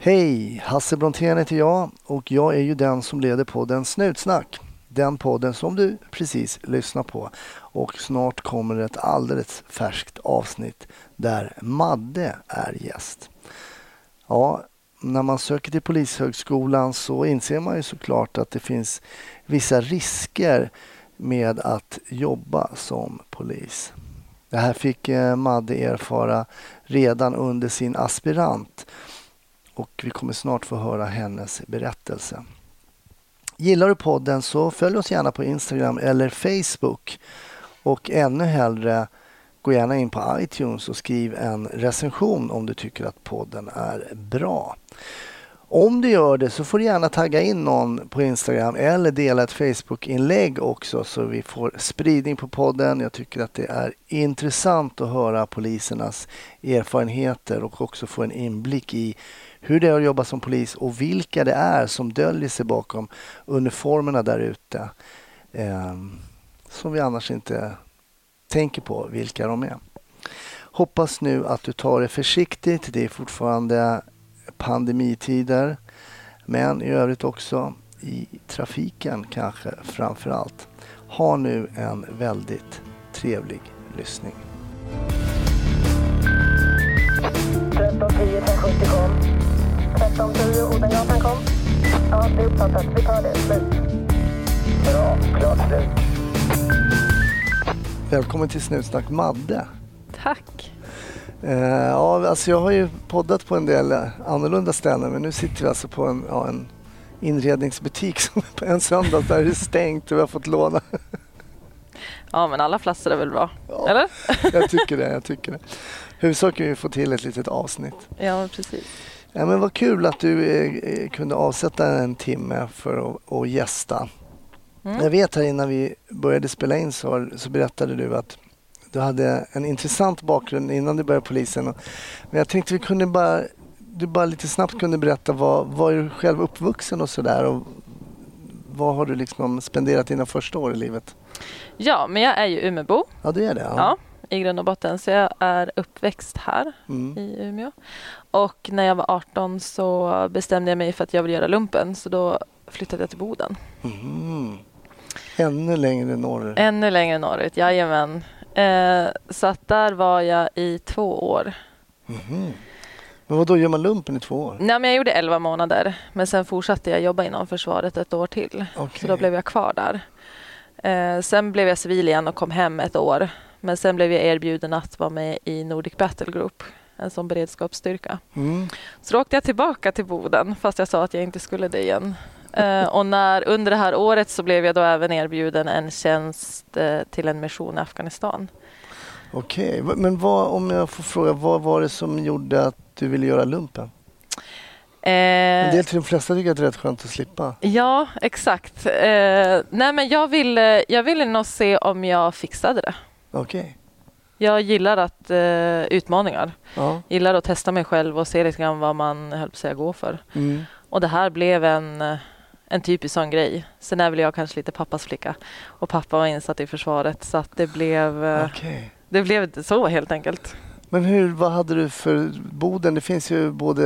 Hej! Hasse Brontén heter jag och jag är ju den som leder podden Snutsnack. Den podden som du precis lyssnar på. Och snart kommer ett alldeles färskt avsnitt där Madde är gäst. Ja, när man söker till Polishögskolan så inser man ju såklart att det finns vissa risker med att jobba som polis. Det här fick eh, Madde erfara redan under sin aspirant och vi kommer snart få höra hennes berättelse. Gillar du podden så följ oss gärna på Instagram eller Facebook och ännu hellre gå gärna in på iTunes och skriv en recension om du tycker att podden är bra. Om du gör det så får du gärna tagga in någon på Instagram eller dela ett Facebook-inlägg också så vi får spridning på podden. Jag tycker att det är intressant att höra polisernas erfarenheter och också få en inblick i hur det är att jobba som polis och vilka det är som döljer sig bakom uniformerna där ute. Eh, som vi annars inte tänker på vilka de är. Hoppas nu att du tar det försiktigt. Det är fortfarande pandemitider. Men i övrigt också i trafiken kanske framför allt. Ha nu en väldigt trevlig lyssning. 1310 1070 kom. 1310 Odengatan kom. Ja, det är uppfattat. Vi tar det. Slut. Bra. Klart slut. Välkommen till Snutsnack Madde. Tack. Eh, ja, alltså jag har ju poddat på en del annorlunda ställen men nu sitter vi alltså på en, ja, en inredningsbutik som på en söndag där det är stängt och vi har fått låna. Ja, men alla platser är väl bra? Ja. Eller? Jag tycker det. Jag tycker det. Huvudsaken är att få till ett litet avsnitt. Ja, precis. Ja, men vad kul att du eh, eh, kunde avsätta en timme för att, att gästa. Mm. Jag vet här innan vi började spela in så, så berättade du att du hade en intressant bakgrund innan du började polisen. Men jag tänkte vi kunde bara, du bara lite snabbt kunde berätta var, var du själv uppvuxen och sådär och vad har du liksom spenderat dina första år i livet? Ja, men jag är ju Umeåbo. Ja, du är det? Ja. i grund och botten. Så jag är uppväxt här Mm. i Umeå. Och när jag var 18 så bestämde jag mig för att jag vill göra lumpen. Så då flyttade jag till Boden. Mhm. Ännu längre norrut. Ännu längre norrut, jajamän. Eh, så att där var jag i två år. Mhm. Men vad då gör man lumpen i två år? Nej, men jag gjorde 11 månader. Men sen fortsatte jag jobba inom försvaret ett år till. Okej. Så då blev jag kvar där. Eh, sen blev jag civil igen och kom hem ett år. Men sen blev jag erbjuden att vara med i Nordic Battle Group, en sån beredskapsstyrka. Mm. Så då åkte jag tillbaka till Boden fast jag sa att jag inte skulle det igen. Eh, och när, under det här året så blev jag då även erbjuden en tjänst eh, till en mission i Afghanistan. Okej, Va- men vad, om jag får fråga, vad var det som gjorde att du ville göra lumpen? En Eh, del till de flesta tycker att det är rätt skönt att slippa. ja, exakt. Eh, nej, men jag ville, jag ville nog se om jag fixade det. Okej. Jag gillar att eh, utmaningar. Ja. Gillar att testa mig själv och se lite grann vad man höll på att säga gå för. Mm. Och det här blev en, eh, en typisk sån grej. Sen är väl jag kanske lite pappas flicka och pappa var insatt i försvaret så att det blev, eh, Okej. det blev så helt enkelt. Men hur, vad hade du för Boden? Det finns ju både,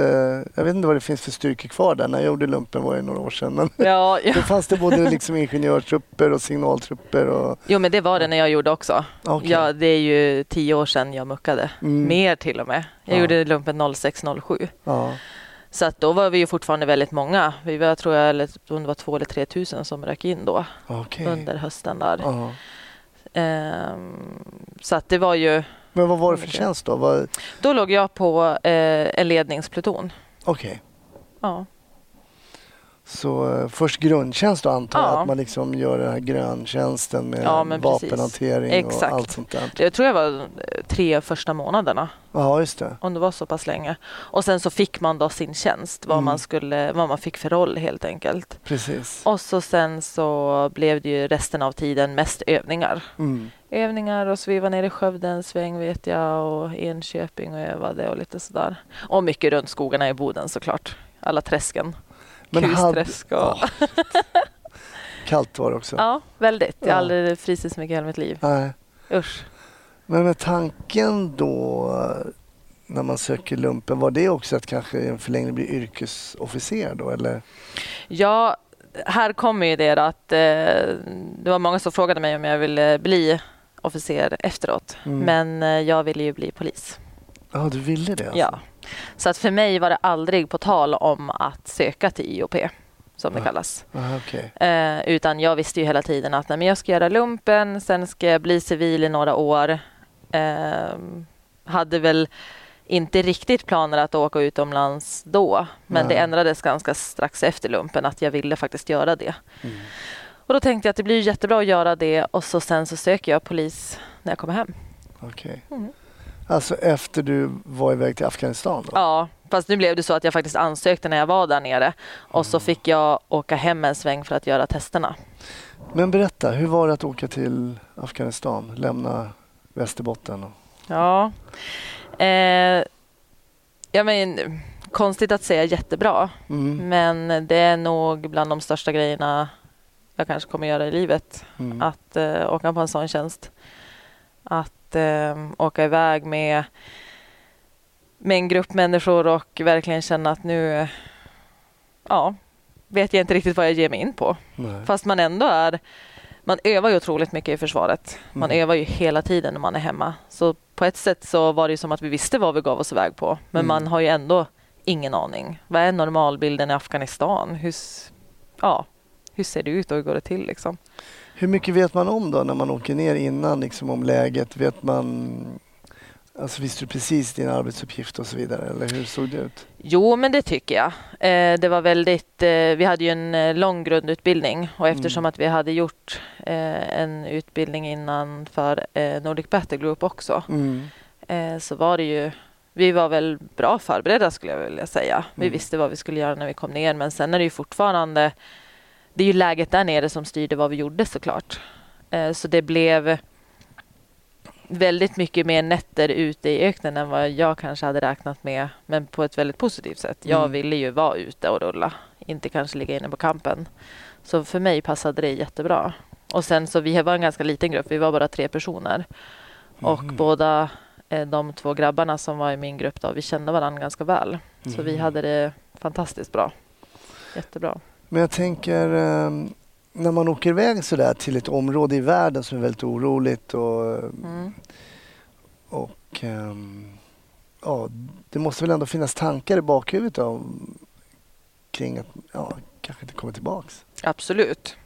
jag vet inte vad det finns för styrkor kvar där. När jag gjorde lumpen var det några år sedan. Men Ja, ja. då fanns det både liksom ingenjörstrupper och signaltrupper. Och, Jo men det var det när jag gjorde också. Okej. Ja, det är ju tio år sedan jag muckade. Mm. Mer till och med. Jag Ja. gjorde lumpen 0607. ja. Så att då var vi ju fortfarande väldigt många. Vi var, tror jag, eller, om det var två eller tre tusen som rök in då Okej. under hösten där. Ja. Ehm, så att det var ju... Men vad var det för tjänst då? Vad- Då låg jag på eh, en ledningspluton. Okej. Ja. Så eh, först grundtjänst då antar jag, Ja. att man liksom gör den här gröntjänsten med Ja, vapenhantering och allt sånt där. Det tror jag var eh, tre första månaderna, Ja, just det. om det var så pass länge. Och sen så fick man då sin tjänst, vad, Mm. man, skulle, vad man fick för roll helt enkelt. Precis. Och så sen så blev det ju resten av tiden mest övningar. Mm. Övningar och så vi var nere i Skövde en sväng vet jag och Enköping och övade och lite sådär. Och mycket runt skogarna i Boden såklart. Alla träsken. Men hade- Kusträsk och... Ja. Kallt var det också. Ja, väldigt. Jag Ja. har aldrig frysit så mycket i hela mitt liv. Nej. Usch. Men med tanken då när man söker lumpen, var det också att kanske en förlängning bli yrkesofficer då eller? Ja, här kommer ju det då att eh, det var många som frågade mig om jag ville bli officer efteråt. Mm. Men eh, jag ville ju bli polis. Ja, du ville det alltså? Ja. Så att för mig var det aldrig på tal om att söka till IOP, som det Ja. kallas. Aha, okej. Eh, utan jag visste ju hela tiden att nej, men jag ska göra lumpen, sen ska jag bli civil i några år. Eh, hade väl inte riktigt planer att åka utomlands då, men Nej. det ändrades ganska strax efter lumpen att jag ville faktiskt göra det. Mm. Och då tänkte jag att det blir jättebra att göra det och så sen så söker jag polis när jag kommer hem. Okej. Mm. Alltså efter du var iväg till Afghanistan? Då? Ja, fast nu blev det så att jag faktiskt ansökte när jag var där nere och så fick jag åka hem en sväng för att göra testerna. Men berätta, hur var det att åka till Afghanistan? Lämna Västerbotten? Ja. Eh, ja men, konstigt att säga jättebra, Mm. men det är nog bland de största grejerna jag kanske kommer göra i livet. Mm. Att eh, åka på en sån tjänst. Att eh, åka iväg med, med en grupp människor och verkligen känna att nu ja, vet jag inte riktigt vad jag ger mig in på. Nej. Fast man ändå är... Man övar ju otroligt mycket i försvaret. Man Mm. övar ju hela tiden när man är hemma. Så på ett sätt så var det ju som att vi visste vad vi gav oss iväg på. Men Mm. man har ju ändå ingen aning. Vad är normalbilden i Afghanistan? Hur, ja, hur ser det ut och hur går det till? Liksom? Hur mycket vet man om då när man åker ner innan liksom om läget? Vet man, alltså visste du precis din arbetsuppgift och så vidare eller hur såg det ut? Jo, men det tycker jag. Eh, det var väldigt, eh, vi hade ju en eh, lång grundutbildning och eftersom Mm. att vi hade gjort eh, en utbildning innan för Nordic Battle Group också Mm. så var det ju vi var väl bra förberedda skulle jag vilja säga. Vi Mm. visste vad vi skulle göra när vi kom ner men sen är det ju fortfarande det är ju läget där nere som styrde vad vi gjorde såklart. Eh, så det blev väldigt mycket mer nätter ute i öknen än vad jag kanske hade räknat med men på ett väldigt positivt sätt. Jag Mm. ville ju vara ute och rulla, inte kanske ligga inne på kampen. Så för mig passade det jättebra. Och sen så vi var en ganska liten grupp, vi var bara tre personer. Och Mhm. båda eh, de två grabbarna som var i min grupp då, vi kände varandra ganska väl. Så vi Mhm. hade det fantastiskt bra. Jättebra. Men jag tänker ehm, när man åker iväg sådär till ett område i världen som är väldigt oroligt och, Mm. och ehm, ja, det måste väl ändå finnas tankar i bakhuvudet då, kring att ja, kanske inte komma tillbaks. Absolut.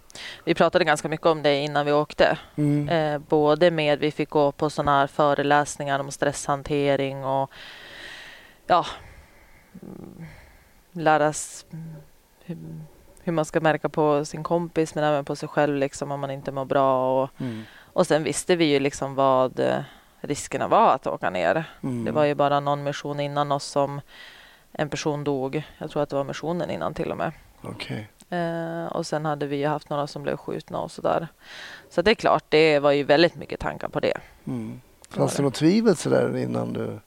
Vi pratade ganska mycket om det innan vi åkte. Mm. Eh, både med vi fick gå på sådana här föreläsningar om stresshantering och ja, mm, lära s- hur, man ska märka på sin kompis men även på sig själv liksom om man inte mår bra. Och, Mm. och sen visste vi ju liksom vad eh, riskerna var att åka ner. Mm. Det var ju bara någon mission innan oss som en person dog. Jag tror att det var missionen innan till och med. Okej. Eh, och sen hade vi ju haft några som blev skjutna och sådär. Så det är klart, det var ju väldigt mycket tankar på det. Mm. Fanns det det. något tvivel sådär innan du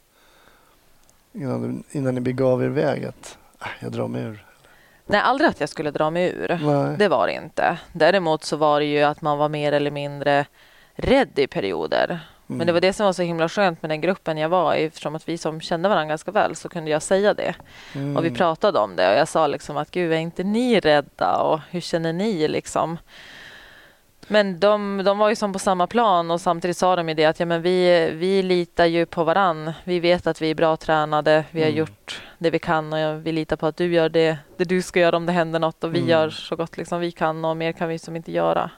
innan, du, innan ni begav er iväg att äh, jag drar mig ur? Nej, aldrig att jag skulle dra mig ur. Nej. Det var det inte. Däremot så var det ju att man var mer eller mindre rädd i perioder. Men Mm. det var det som var så himla skönt med den gruppen jag var i. Eftersom att vi som kände varandra ganska väl så kunde jag säga det. Mm. Och vi pratade om det och jag sa liksom att gud, är inte ni rädda och hur känner ni liksom? Men de, de var ju som på samma plan och samtidigt sa de ju det att ja, men vi, vi litar ju på varann. Vi vet att vi är bra tränade. Vi har Mm. gjort det vi kan och vi litar på att du gör det, det du ska göra om det händer något och vi Mm. gör så gott liksom vi kan och mer kan vi som inte göra.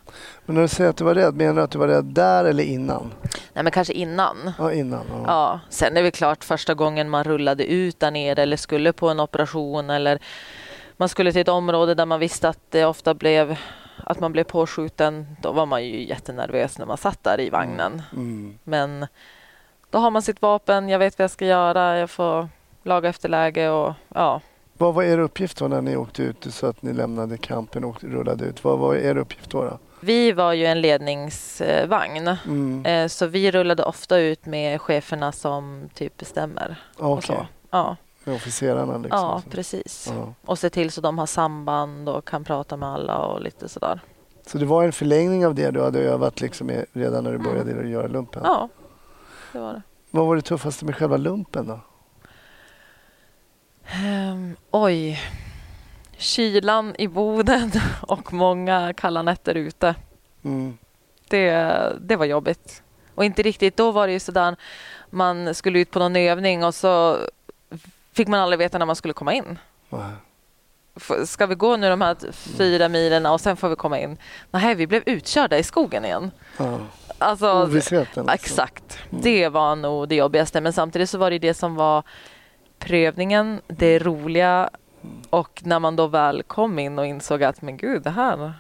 Men när du säger att du var rädd, menar du att du var rädd där eller innan? Nej men kanske innan. Ja, innan. Ja. Ja, sen är det klart första gången man rullade ut där nere eller skulle på en operation eller man skulle till ett område där man visste att det ofta blev att man blev påskjuten. Då var man ju jättenervös när man satt där i vagnen. Mm. Men då har man sitt vapen, jag vet vad jag ska göra, jag får laga efter läge och ja. Vad var er uppgift då när ni åkte ut så att ni lämnade kampen och rullade ut? Vad var er uppgift då? då? Vi var ju en ledningsvagn. Mm. Eh, Så vi rullade ofta ut med cheferna som typ bestämmer. och Okej, så. Ja, med officerarna liksom. ja, precis. Ja. Och se till så de har samband och kan prata med alla och lite sådär. Så det var en förlängning av det du hade övat liksom redan när du började göra lumpen? Ja, det var det. Vad var det tuffaste med själva lumpen då? Oj. Kylan i Boden och många kalla nätter ute. Mm. Det, det var jobbigt. Och inte riktigt, då var det ju sådär, man skulle ut på någon övning och så fick man aldrig veta när man skulle komma in. Ska vi gå nu de här fyra milen och sen får vi komma in? Nej, vi blev utkörda i skogen igen. Ja. Alltså, Ovissheten. alltså. Exakt. Det var nog det jobbigaste. Men samtidigt så var det det som var prövningen, det roliga och när man då väl kom in och insåg att men gud, det här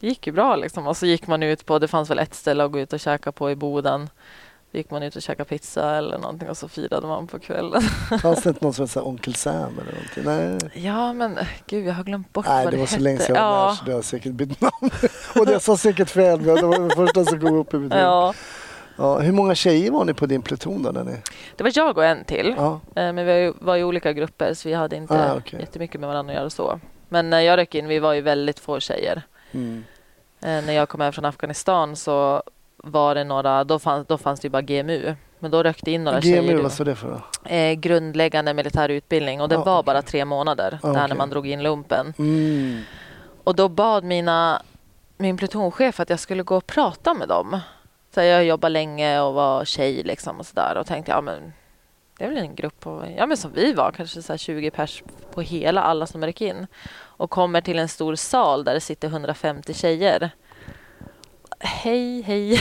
gick ju bra liksom. Och så gick man ut på, det fanns väl ett ställe att gå ut och käka på i Boden. Gick man ut och käkade pizza eller någonting och så firade man på kvällen. Fanns det inte någon som hette Onkel Sam eller någonting? Nej. Ja, men gud, jag har glömt bort Nej, vad det det var så hette. länge sedan jag var där ja. så det har säkert bytt namn. Och det sa säkert fel, men det var det första som kom upp i mitt huvud. ja, Ja, hur många tjejer var ni på din pluton då? Där ni? det var jag och en till. Ja, Eh, Men vi var i olika grupper så vi hade inte Ah, okej. jättemycket med varandra att göra så. Men när jag rök in, vi var ju väldigt få tjejer. mm. Eh, När jag kom hem från Afghanistan så var det några, då fanns, då fanns det ju bara GMU. Men då rökte in några GMU, tjejer. vad står det för? Eh, grundläggande militär utbildning och det Ah, var okej. bara tre månader. Ah, där när okej. man drog in lumpen. Mm. Och då bad mina, min plutonchef att jag skulle gå och prata med dem. Så jag jobbade länge och var tjej liksom och sådär. Och tänkte, ja men det är väl en grupp på, ja men som vi var, kanske så här 20 pers på hela, alla som rycker in. Och kommer till en stor sal där det sitter 150 tjejer. Hej, hej.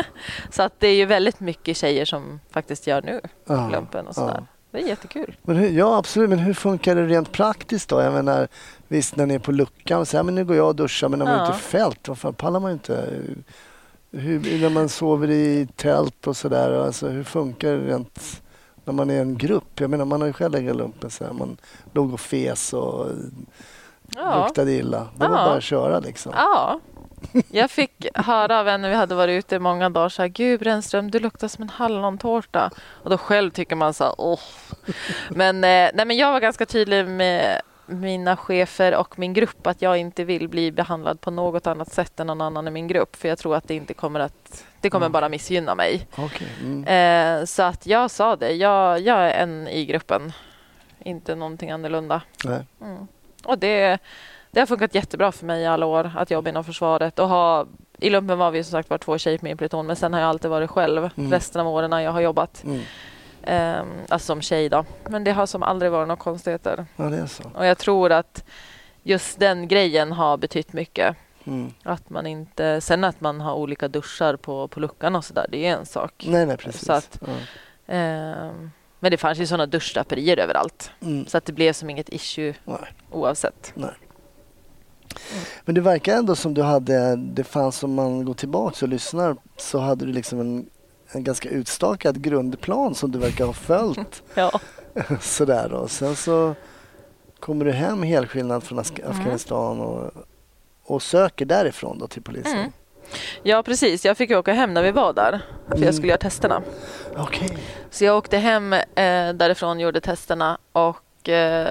så att det är ju väldigt mycket tjejer som faktiskt gör nu Ja, lumpen och ja. sådär. Det är jättekul. Men hur, ja, absolut. Men hur funkar det rent praktiskt då? Jag menar, visst när ni är på luckan och säger men nu går jag och duschar, men när man är Ja. ute i fält, vad fan pallar man inte? Hur, när man sover i tält och sådär, alltså hur funkar det rent när man är en grupp? Jag menar, man har ju själv legat lumpen så här. Man låg och fes och Ja. luktade illa. Det var Ja. bara att köra liksom. Ja. Jag fick höra av en när vi hade varit ute i många dagar så här, Gud Brännström, du luktar som en hallontårta. Och då själv tycker man så här, åh. Men, eh, nej, men jag var ganska tydlig med mina chefer och min grupp att jag inte vill bli behandlad på något annat sätt än någon annan i min grupp. För jag tror att det inte kommer att, det kommer Mm. bara missgynna mig. Okej. Mm. Eh, så att jag sa det, jag, jag är en i gruppen. Inte någonting annorlunda. Mm. Och det, det har funkat jättebra för mig i alla år att jobba inom försvaret. Och ha, I lumpen var vi som sagt var två tjejer på min pluton men sen har jag alltid varit själv Mm. resten av åren när jag har jobbat. Mm. Ehm, alltså som tjej då. Men det har som aldrig varit några konstigheter. Ja, det är så. Och jag tror att just den grejen har betytt mycket. Mm. Att man inte, sen att man har olika duschar på, på luckan och sådär, det är en sak. Nej, nej, precis. Så att- ja. Ehm, men det fanns ju sådana duschdraperier överallt. mm. Så att det blev som inget issue Nej. oavsett. Men det verkar ändå som du hade, det fanns om man går tillbaka och lyssnar så hade du liksom en, en ganska utstakad grundplan som du verkar ha följt Ja. sådär då. Sen så kommer du hem helskillnad från Af- Mm. Afghanistan och, och söker därifrån då till polisen. Mm. Ja, precis. Jag fick ju åka hem när vi var där. För Mm. jag skulle göra testerna. Okej. Så jag åkte hem eh, därifrån, gjorde testerna och eh,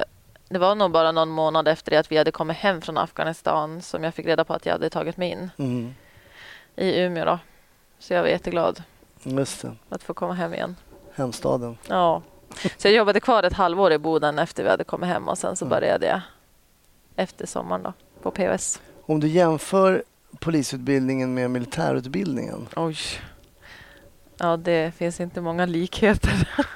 det var nog bara någon månad efter det att vi hade kommit hem från Afghanistan som jag fick reda på att jag hade tagit mig in Mm. i Umeå. Då. Så jag var jätteglad att få komma hem igen. hemstaden. Ja. Så jag jobbade kvar ett halvår i Boden efter vi hade kommit hem och sen så Mm. började jag efter sommaren då, på POS. Om du jämför polisutbildningen med militärutbildningen, Oj. Ja, det finns inte många likheter.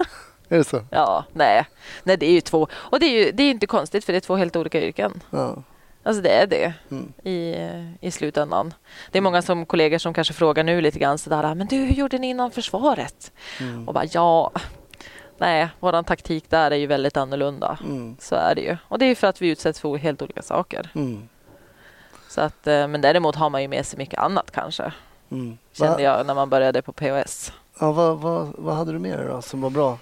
är det så? Ja, nej. Nej, det är ju två. Och det är ju det är inte konstigt för det är två helt olika yrken. Ja. Alltså det är det Mm. i, i slutändan. Det är många som kollegor som kanske frågar nu lite grann sådär, men du, hur gjorde ni inom försvaret? Mm. Och bara, ja, nej, våran taktik där är ju väldigt annorlunda. Mm. Så är det ju. Och det är ju för att vi utsätts för helt olika saker. Mm. Så att, eh, men däremot har man ju med sig mycket annat kanske, Mm. kände jag när man började på POS. ja, vad, vad, vad hade du med dig då som var bra?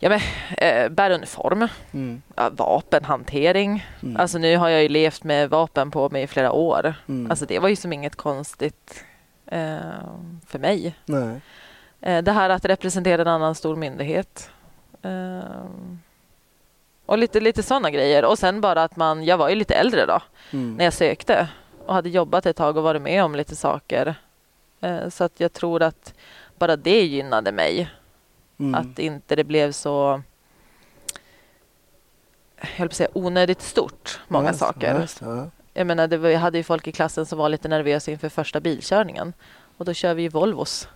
Eh, bär uniform, Mm. ja, vapenhantering. Mm. Alltså nu har jag ju levt med vapen på mig i flera år. Mm. Alltså det var ju som inget konstigt eh, för mig. Nej. Eh, det här att representera en annan stor myndighet. Eh, och lite, lite sådana grejer. Och sen bara att man, jag var ju lite äldre då Mm. när jag sökte och hade jobbat ett tag och varit med om lite saker. Eh, så att jag tror att bara det gynnade mig. Mm. Att inte det blev så jag höll på att säga, onödigt stort, många just- saker. det, ja. Jag menar, det var, jag hade ju folk i klassen som var lite nervösa inför första bilkörningen. Och då kör vi ju Volvos.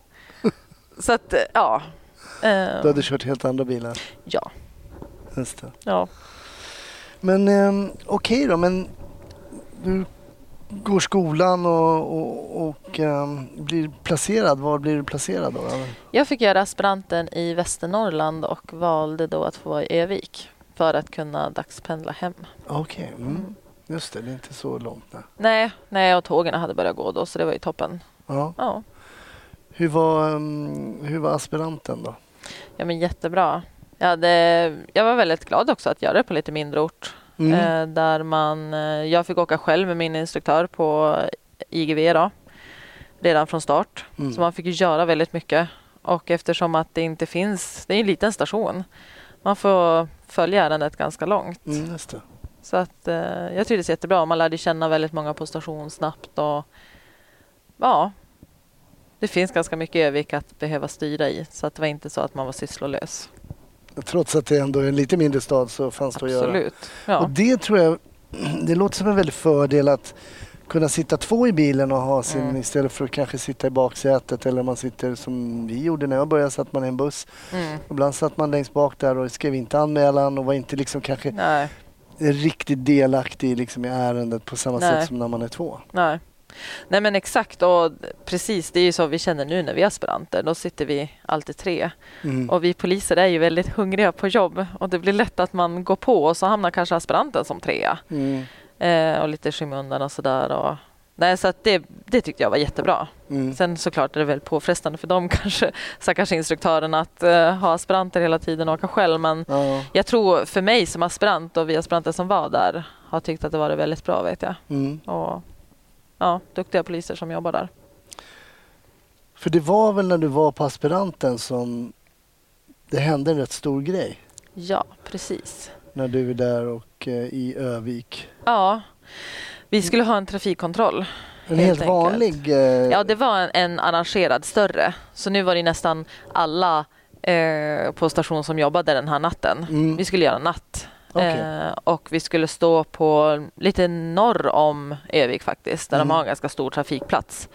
Så att, ja. Eh, Du hade kört helt andra bilar. Ja, Just det. ja. Men eh, okej då, men du går skolan och, och, och ehm, blir placerad. Var blir du placerad då? Jag fick göra aspiranten i Västernorrland och valde då att få vara i Övik för att kunna dagspendla hem. Okej, mm. just det. Det är inte så långt. Nej. Nej, nej och tågen hade börjat gå då så det var ju toppen. Ja. Ja, Hur, var, ehm, hur var aspiranten då? ja men jättebra. Jag, hade, jag var väldigt glad också att göra det på lite mindre ort. Mm. Eh, där man, eh, jag fick åka själv med min instruktör på IGV då, redan från start. Mm. Så man fick göra väldigt mycket. Och eftersom att det inte finns, det är en liten station. Man får följa ärendet ganska långt. Mm. Så att eh, jag trivdes jättebra. Man lärde känna väldigt många på station snabbt och ja, det finns ganska mycket Övik att behöva styra i. Så att det var inte så att man var sysslolös. Trots att det ändå är en lite mindre stad så fanns det att göra. Absolut. Ja. Och det tror jag, det låter som en väldig fördel att kunna sitta två i bilen och ha sin Mm. istället för att kanske sitta i baksätet eller man sitter som vi gjorde när jag började satt man i en buss. Mm. Ibland satt man längst bak där och skrev inte anmälan och var inte liksom kanske Nej, riktigt delaktig liksom i ärendet på samma Nej. sätt som när man är två. nej. Nej men exakt och precis det är ju så vi känner nu när vi är aspiranter. Då sitter vi alltid tre. Mm. Och vi poliser är ju väldigt hungriga på jobb och det blir lätt att man går på och så hamnar kanske aspiranten som trea. Mm. Eh, och lite skymundan och sådär. Och... Nej, så att det, det tyckte jag var jättebra. Mm. Sen såklart är det väl påfrestande för dem kanske, stackars instruktören att eh, ha aspiranter hela tiden och åka själv. Men Ja. jag tror för mig som aspirant och vi aspiranter som var där har tyckt att det var väldigt bra vet jag. Mm. Och ja, duktiga poliser som jobbar där. För det var väl när du var på aspiranten som det hände en rätt stor grej Ja, precis. när du är där och eh, i Övik. Ja, vi skulle ha en trafikkontroll. En Helt helt, vanlig... eh, Ja, det var en, en arrangerad större. Så nu var det nästan alla eh, på station som jobbade den här natten. Mm. Vi skulle göra natt. Okej. Eh, och vi skulle stå på lite norr om Övik faktiskt, där Mm. de har en ganska stor trafikplats.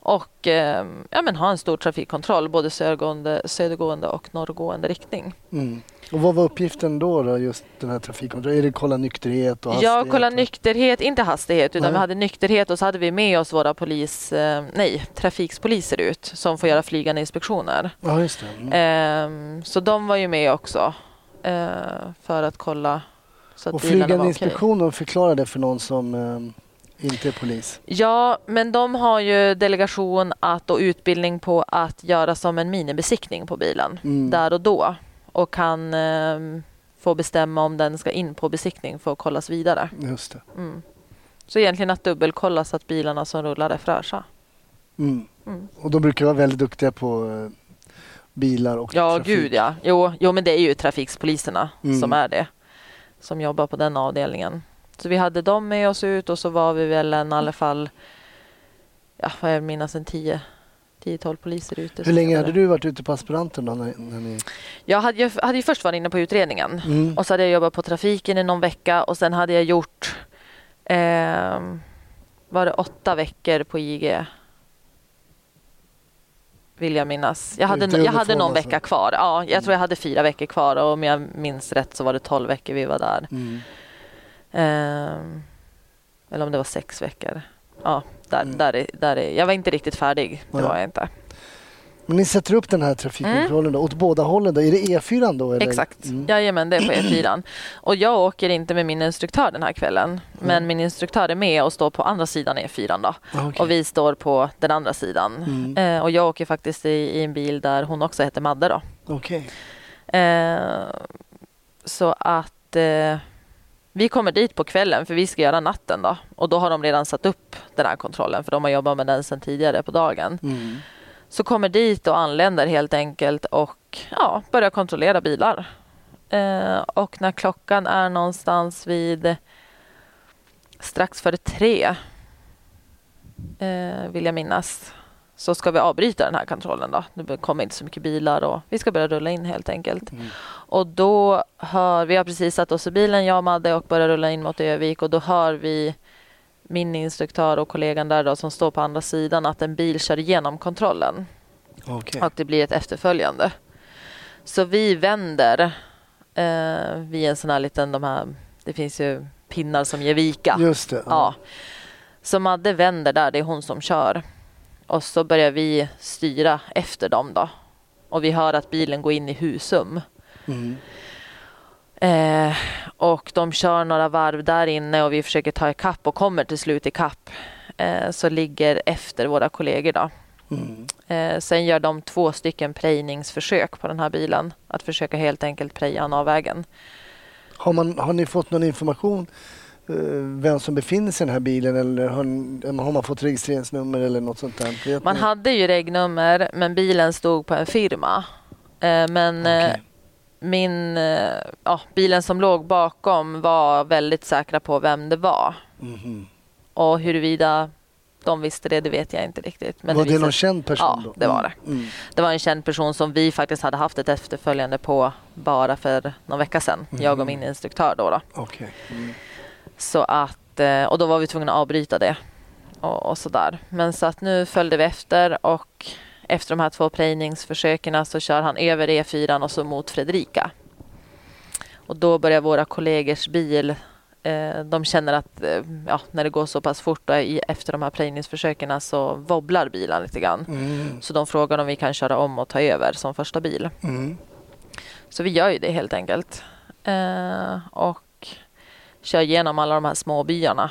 Och eh, ja, men ha en stor trafikkontroll, både södergående, södergående och norrgående riktning. Mm. Och vad var uppgiften då, då just den här trafikkontrollen? Är det kolla nykterhet och hastighet? Ja, kolla nykterhet, inte hastighet, utan Nej. vi hade nykterhet och så hade vi med oss våra polis, eh, nej, trafikspoliser ut som får göra flygande inspektioner. Ja, just det. Mm. Ehm, så de var ju med också för att kolla så att och flygande inspektionen, förklara det för någon som eh, inte är polis. Ja, men de har ju delegation att, och utbildning på att göra som en minibesiktning på bilen Mm. där och då och kan ehm, få bestämma om den ska in på besiktning för att kollas vidare. Just det. Mm. Så egentligen att dubbelkolla så att bilarna som rullar är fräscha. Mm. Mm. Och de brukar vara väldigt duktiga på eh, bilar och Ja, trafik. gud ja. Jo, jo, men det är ju trafikspoliserna Mm. som är det. Som jobbar på den avdelningen. Så vi hade dem med oss ut och så var vi väl en i alla fall, ja, vad jag minns, en 10 10-12 poliser ute. Hur länge hade du varit ute på aspiranten då? När, när ni... Jag hade ju, hade ju först varit inne på utredningen mm. och så hade jag jobbat på trafiken i någon vecka och sen hade jag gjort ehm, var det åtta veckor på IG. Vill jag minnas. Jag hade, jag hade någon alltså. vecka kvar. Ja, jag tror jag hade fyra veckor kvar och om jag minns rätt så var det tolv veckor vi var där. Mm. Ehm, eller om det var sex veckor. Ja, där, Mm. där, är, där är, jag var inte riktigt färdig. Det var jag inte. Men ni sätter upp den här trafikkontrollen då, åt båda hållen då? Är det E4 då? Eller? Mm. Exakt. Mm. Jajamän, det är på E4. Och jag åker inte med min instruktör den här kvällen. Men Mm. min instruktör är med och står på andra sidan E4 då. Ah, okej. Och vi står på den andra sidan. Mm. Eh, och jag åker faktiskt i, i en bil där hon också heter Madde då. Okej. Eh, så att eh, vi kommer dit på kvällen för vi ska göra natten då. Och då har de redan satt upp den här kontrollen för de har jobbat med den sedan tidigare på dagen. Mm. Så kommer dit och anländer helt enkelt och ja, börjar kontrollera bilar. Eh, och när klockan är någonstans vid strax före tre, eh, vill jag minnas, så ska vi avbryta den här kontrollen. Då. Det kommer inte så mycket bilar och vi ska börja rulla in helt enkelt. Mm. Och då hör vi har precis satt oss i bilen, jag och Madde, och börjar rulla in mot Övik och då hör vi min instruktör och kollegan där då, som står på andra sidan att en bil kör igenom kontrollen Okej. och det blir ett efterföljande. Så vi vänder eh, vid en sån här liten, de här, det finns ju pinnar som ger vika. Just det. Ja. Så Madde vänder där, det är hon som kör. Och så börjar vi styra efter dem då. Och vi hör att bilen går in i Husum. Mm. Eh, och de kör några varv där inne och vi försöker ta ikapp och kommer till slut ikapp. Eh, så ligger efter våra kollegor då. Mm. Eh, sen gör de två stycken prejningsförsök på den här bilen. Att försöka helt enkelt preja han av vägen. Har, man, har ni fått någon information eh, vem som befinner sig i den här bilen eller har, har man fått registreringsnummer eller något sånt där? Man hade ju regnummer men bilen stod på en firma. Eh, men eh, Okej. Min, eh, ja, bilen som låg bakom var väldigt säkra på vem det var. Mhm. Och huruvida de visste det, det vet jag inte riktigt. Men var det visade- någon känd person Ja, då? det var det. Mm. Det var en känd person som vi faktiskt hade haft ett efterföljande på bara för någon vecka sedan. Jag och min instruktör då. då. Okej. Mm. Så att, eh, och då var vi tvungna att avbryta det. Och, och sådär. Men så att nu följde vi efter och efter de här två prejningsförsöken så kör han över E4 och så mot Fredrika. Och då börjar våra kollegors bil eh, de känner att eh, ja, när det går så pass fort då, i, efter de här prejningsförsöken så wobblar bilen lite grann. Mm. Så de frågar om vi kan köra om och ta över som första bil. Mm. Så vi gör ju det helt enkelt. Eh, och kör igenom alla de här små byarna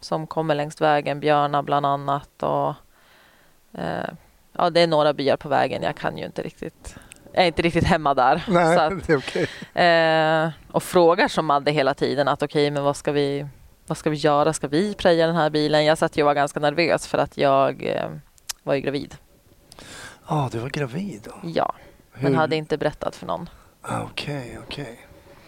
som kommer längs vägen. Björna bland annat. Och, eh, ja, det är några byar på vägen. Jag kan ju inte riktigt. Jag är inte riktigt hemma där. Nej, att, det är okej. eh, och frågar som Madde hela tiden att okej, men vad ska vi vad ska vi göra? Ska vi preja den här bilen? Jag satt ju och var ganska nervös för att jag eh, var ju gravid. Ja, du var gravid då? Ja, men Hur- hade inte berättat för någon. Ah, Okej,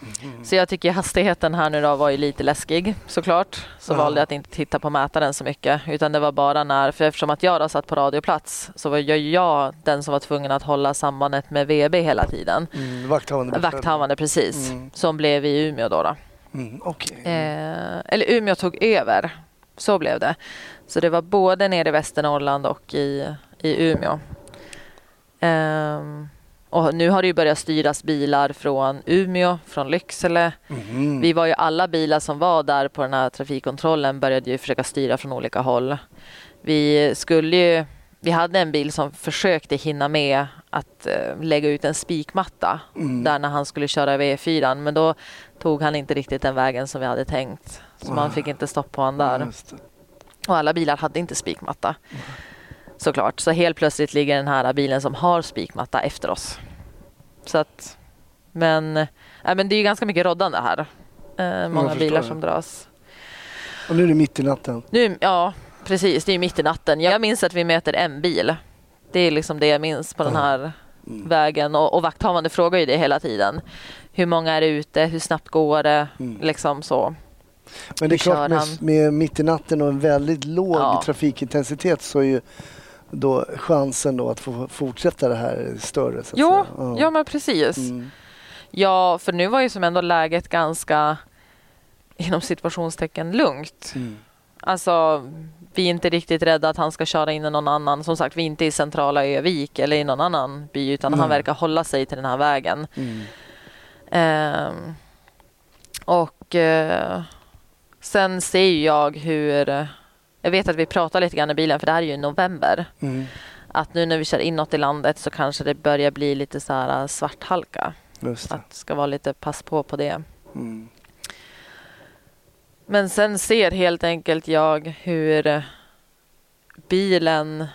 okej. Så jag tycker hastigheten här nu då var ju lite läskig såklart. Så Ja. valde jag att inte titta på mätaren så mycket. Utan det var bara när, för eftersom att jag då satt på radioplats så var jag, jag den som var tvungen att hålla sambandet med VB hela tiden. Mm, vakthavande. Vakthavande precis. Mm. Som blev i Umeå då. då. Mm, okej. Eh, eller Umeå tog över. Så blev det. Så det var både nere i Västernorrland och i, i Umeå. Ehm, och nu har det ju börjat styras bilar från Umeå, från Lycksele. Mhm. Vi var ju alla bilar som var där på den här trafikkontrollen började ju försöka styra från olika håll. Vi skulle ju, vi hade en bil som försökte hinna med att eh, lägga ut en spikmatta Mm. där när han skulle köra över E4 men då tog han inte riktigt den vägen som vi hade tänkt. Så man Ah. fick inte stopp på honom där. Och alla bilar hade inte spikmatta. Såklart. Så helt plötsligt ligger den här bilen som har spikmatta efter oss. Så att, men, äh, men det är ju ganska mycket roddande här. Eh, många bilar det. som dras. Och nu är det mitt i natten. Nu, ja, precis. Det är mitt i natten. Jag minns att vi möter en bil. Det är liksom det jag minns på den Ja. här Mm. vägen. Och, och vakthavande frågar ju det hela tiden. Hur många är ute? Hur snabbt går det? Mm. Liksom så. Men det är klart med, med mitt i natten och en väldigt låg Ja. trafikintensitet så är ju då chansen då att få fortsätta det här större. Så Jo, säga. ja men precis. Mm. Ja, för nu var ju som ändå läget ganska inom situationstecken lugnt. Mm. Alltså, vi är inte riktigt rädda att han ska köra in i någon annan. Som sagt, vi är inte i centrala Övik eller i någon annan by utan han Nej. verkar hålla sig till den här vägen. Mm. Ehm, och eh, sen ser jag hur... Jag vet att vi pratar lite grann i bilen för det här är ju november. Mm. Att nu när vi kör inåt i landet så kanske det börjar bli lite så här eh, svarthalka. Just det. Att det ska vara lite pass på på det. Mm. Men sen ser helt enkelt jag hur bilen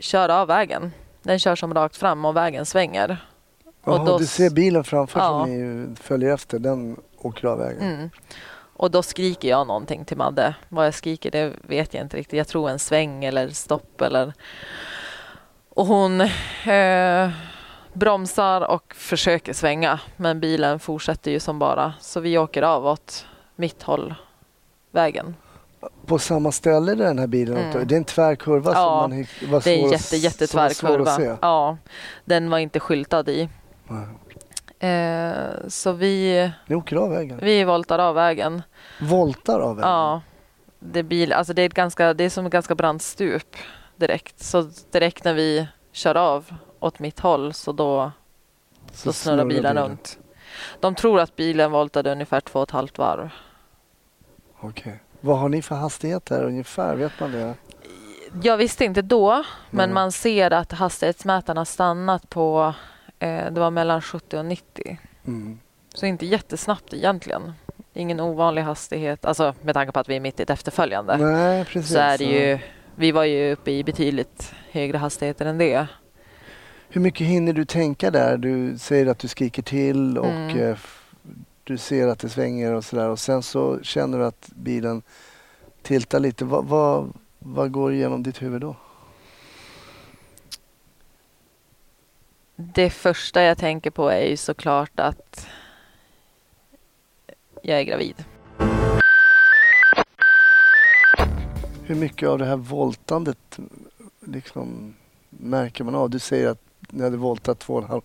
kör av vägen. Den kör som rakt fram och vägen svänger. Och Jaha, då du ser bilen framför Ja. som ni följer efter. Den åker av vägen. Mm. Och då skriker jag någonting till Madde. Vad jag skriker det vet jag inte riktigt. Jag tror en sväng eller stopp eller... Och hon eh, bromsar och försöker svänga. Men bilen fortsätter ju som bara. Så vi åker av åt mitt håll vägen. på samma ställe där den här bilen Mm. Det är en tvär kurva Ja, som man var Det är svår en jätte, jättetvär svår kurva. Ja, den var inte skyltad i. Nej. Eh, så vi, Ni åker av vägen? vi voltar av vägen. Voltar av vägen? Ja, det, bil, alltså det, är ett ganska, det är som ett ganska brant stup direkt. Så direkt när vi kör av åt mitt håll så då, Så då snurrar bilen runt. De tror att bilen voltade ungefär två och ett halvt varv. Okej. Vad har ni för hastighet här ungefär? Vet man det? Jag visste inte då, men Nej. man ser att hastighetsmätarna stannat på det var mellan 70 och 90. Mm. Så inte jättesnabbt egentligen. Ingen ovanlig hastighet, alltså med tanke på att vi är mitt i ett efterföljande. Nej, precis. så är det ju, vi var ju uppe i betydligt högre hastigheter än det. Hur mycket hinner du tänka där? Du säger att du skriker till och Mm. eh, du ser att det svänger och sådär och sen så känner du att bilen tiltar lite. Vad, vad, vad går igenom ditt huvud då? Det första jag tänker på är ju såklart att jag är gravid. Hur mycket av det här voltandet liksom, märker man av? Du säger att ni hade voltat två och en halv.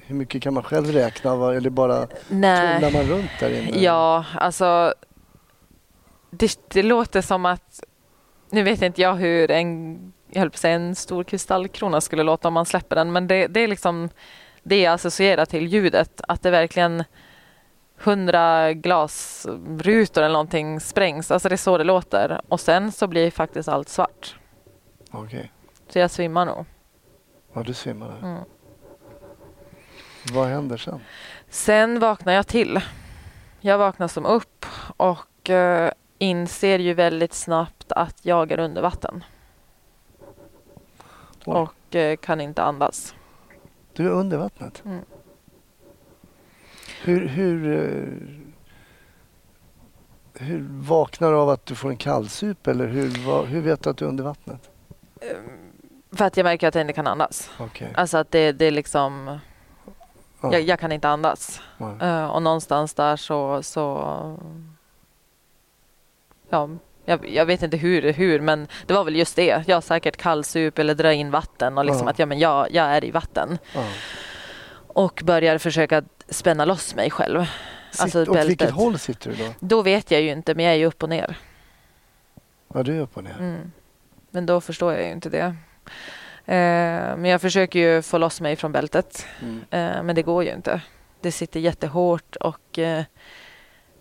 Hur mycket kan man själv räkna? Eller bara Nej, man runt där inne? ja, alltså det, det låter som att, nu vet inte jag hur en, jag höll på att säga en stor kristallkrona skulle låta om man släpper den, men det, det är liksom det jag associerar till ljudet, att det verkligen hundra glasrutor eller någonting sprängs, alltså det är så det låter. Och sen så blir faktiskt allt svart. Okej. Så jag svimmar nog. Ja, du svimmar där. Mm. Vad händer sen? Sen vaknar jag till. Jag vaknar som upp och eh, inser ju väldigt snabbt att jag är under vatten. Och eh, kan inte andas. Du är under vattnet? Mm. Hur, hur, eh, hur vaknar du av att du får en kallsup eller hur, hur vet du att du är under vattnet? För att jag märker att jag inte kan andas. Okej. Alltså att det, det är liksom, Ja. jag, jag kan inte andas. Eh, och någonstans där så, så ja, jag, jag vet inte hur, hur, men det var väl just det. Jag säkert kallsup eller dra in vatten och liksom Ja. att ja, men jag, jag är i vatten. Ja. Och börjar försöka spänna loss mig själv. Sitt, Alltså åt vilket bältet. håll sitter du då? Då vet jag ju inte, men jag är ju upp och ner. Ja, du är upp och ner. Mm. Men då förstår jag ju inte det. Eh, men jag försöker ju få loss mig från bältet. Mm. Eh, men det går ju inte. Det sitter jättehårt och eh,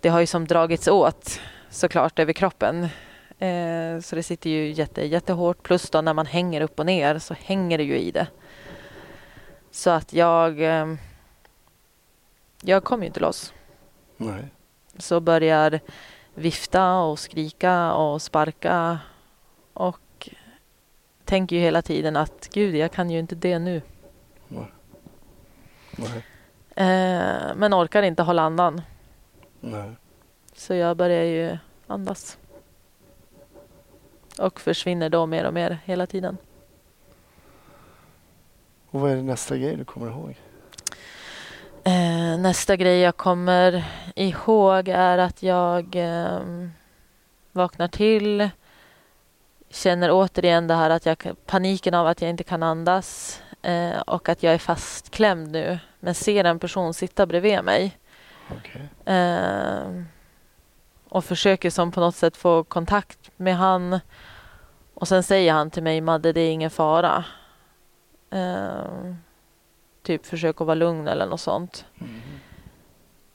det har ju som dragits åt såklart över kroppen. Eh, så det sitter ju jätte, jättehårt. Plus då när man hänger upp och ner så hänger det ju i det. Så att jag... Eh, jag kommer ju inte loss. Nej. Så börjar vifta och skrika och sparka och tänker ju hela tiden att gud, jag kan ju inte det nu. Nej. Nej. Eh, men orkar inte hålla andan. Nej. Så jag börjar ju andas. Och försvinner då mer och mer hela tiden. Och vad är det nästa grej du kommer ihåg? Eh, nästa grej jag kommer ihåg är att jag eh, vaknar till. Känner återigen det här att jag, paniken av att jag inte kan andas. Eh, och att jag är fastklämd nu. Men ser en person sitta bredvid mig. Okej. Och försöker som på något sätt få kontakt med han. Och sen säger han till mig, Madde det är ingen fara. Eh, typ försök att vara lugn eller något sånt. Mm.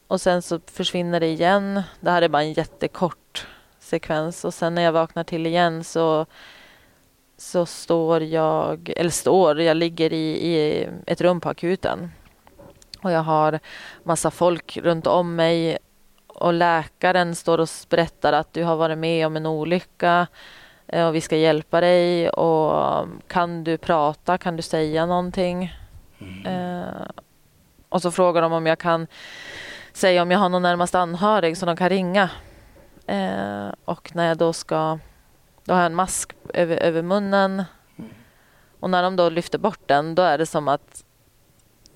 Och sen så försvinner det igen. Det här är bara en jättekort sekvens. Och sen när jag vaknar till igen så, så står jag, eller står, jag ligger i, i ett rum på akuten. Och jag har massa folk runt om mig. Och läkaren står och berättar att du har varit med om en olycka. eh, Och vi ska hjälpa dig. Och kan du prata? Kan du säga någonting? Mm. Eh, och så frågar de om jag kan säga om jag har någon närmast anhörig som de kan ringa. Eh, och när jag då ska... Då har jag en mask över, över munnen. Och när de då lyfter bort den, då är det som att